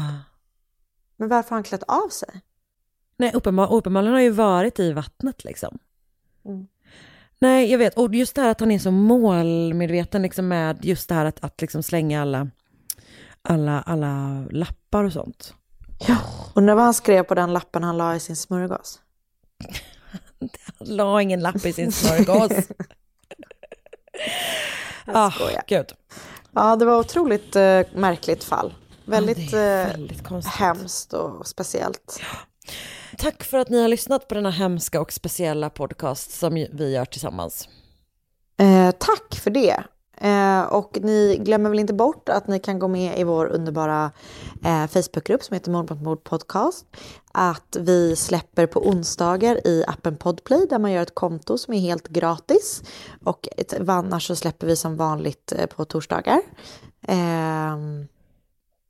A: Men varför har han klätt av sig?
B: Nej, uppenbar, uppenbarligen har ju varit i vattnet liksom.
A: Mm.
B: Nej, jag vet. Och just det här att han är så målmedveten liksom med just det här att, att liksom slänga alla, alla, alla lappar och sånt.
A: Ja. Undrar vad han skrev på den lappen han la i sin smörgås.
B: Han la ingen lapp i sin smörgås. ah, gud.
A: Ja, det var otroligt eh, märkligt fall. Väldigt,
B: Ja,
A: eh,
B: väldigt konstigt.
A: hemskt och speciellt.
B: Tack för att ni har lyssnat på denna hemska och speciella podcast som vi gör tillsammans.
A: Eh, tack för det. Eh, och ni glömmer väl inte bort att ni kan gå med i vår underbara eh, Facebookgrupp som heter Mord mot mord podcast. Att vi släpper på onsdagar i appen Podplay där man gör ett konto som är helt gratis. Och ett, annars så släpper vi som vanligt eh, på torsdagar. Eh,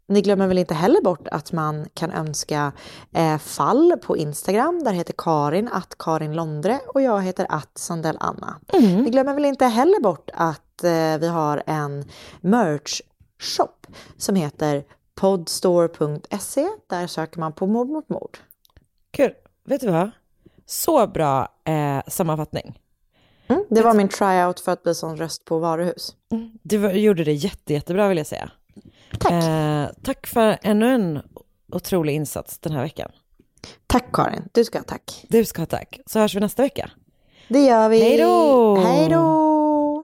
A: ni glömmer väl inte heller bort att man kan önska eh, fall på Instagram. Där heter Karin att Karin Londre och jag heter att Sandell Anna. Ni glömmer väl inte heller bort att eh, vi har en merch-shop som heter podstore.se. Där söker man på mord mot mord.
B: Kul. Vet du vad? Så bra eh, sammanfattning.
A: Mm, det var min tryout för att bli sån röst på varuhus.
B: Du var- gjorde det jätte, jättebra vill jag säga.
A: Tack.
B: Eh, tack för ännu en otrolig insats den här veckan.
A: Tack Karin, du ska ha tack.
B: Du ska ha tack. Så hörs vi nästa vecka.
A: Det gör vi.
B: Hej då!
A: Hej då!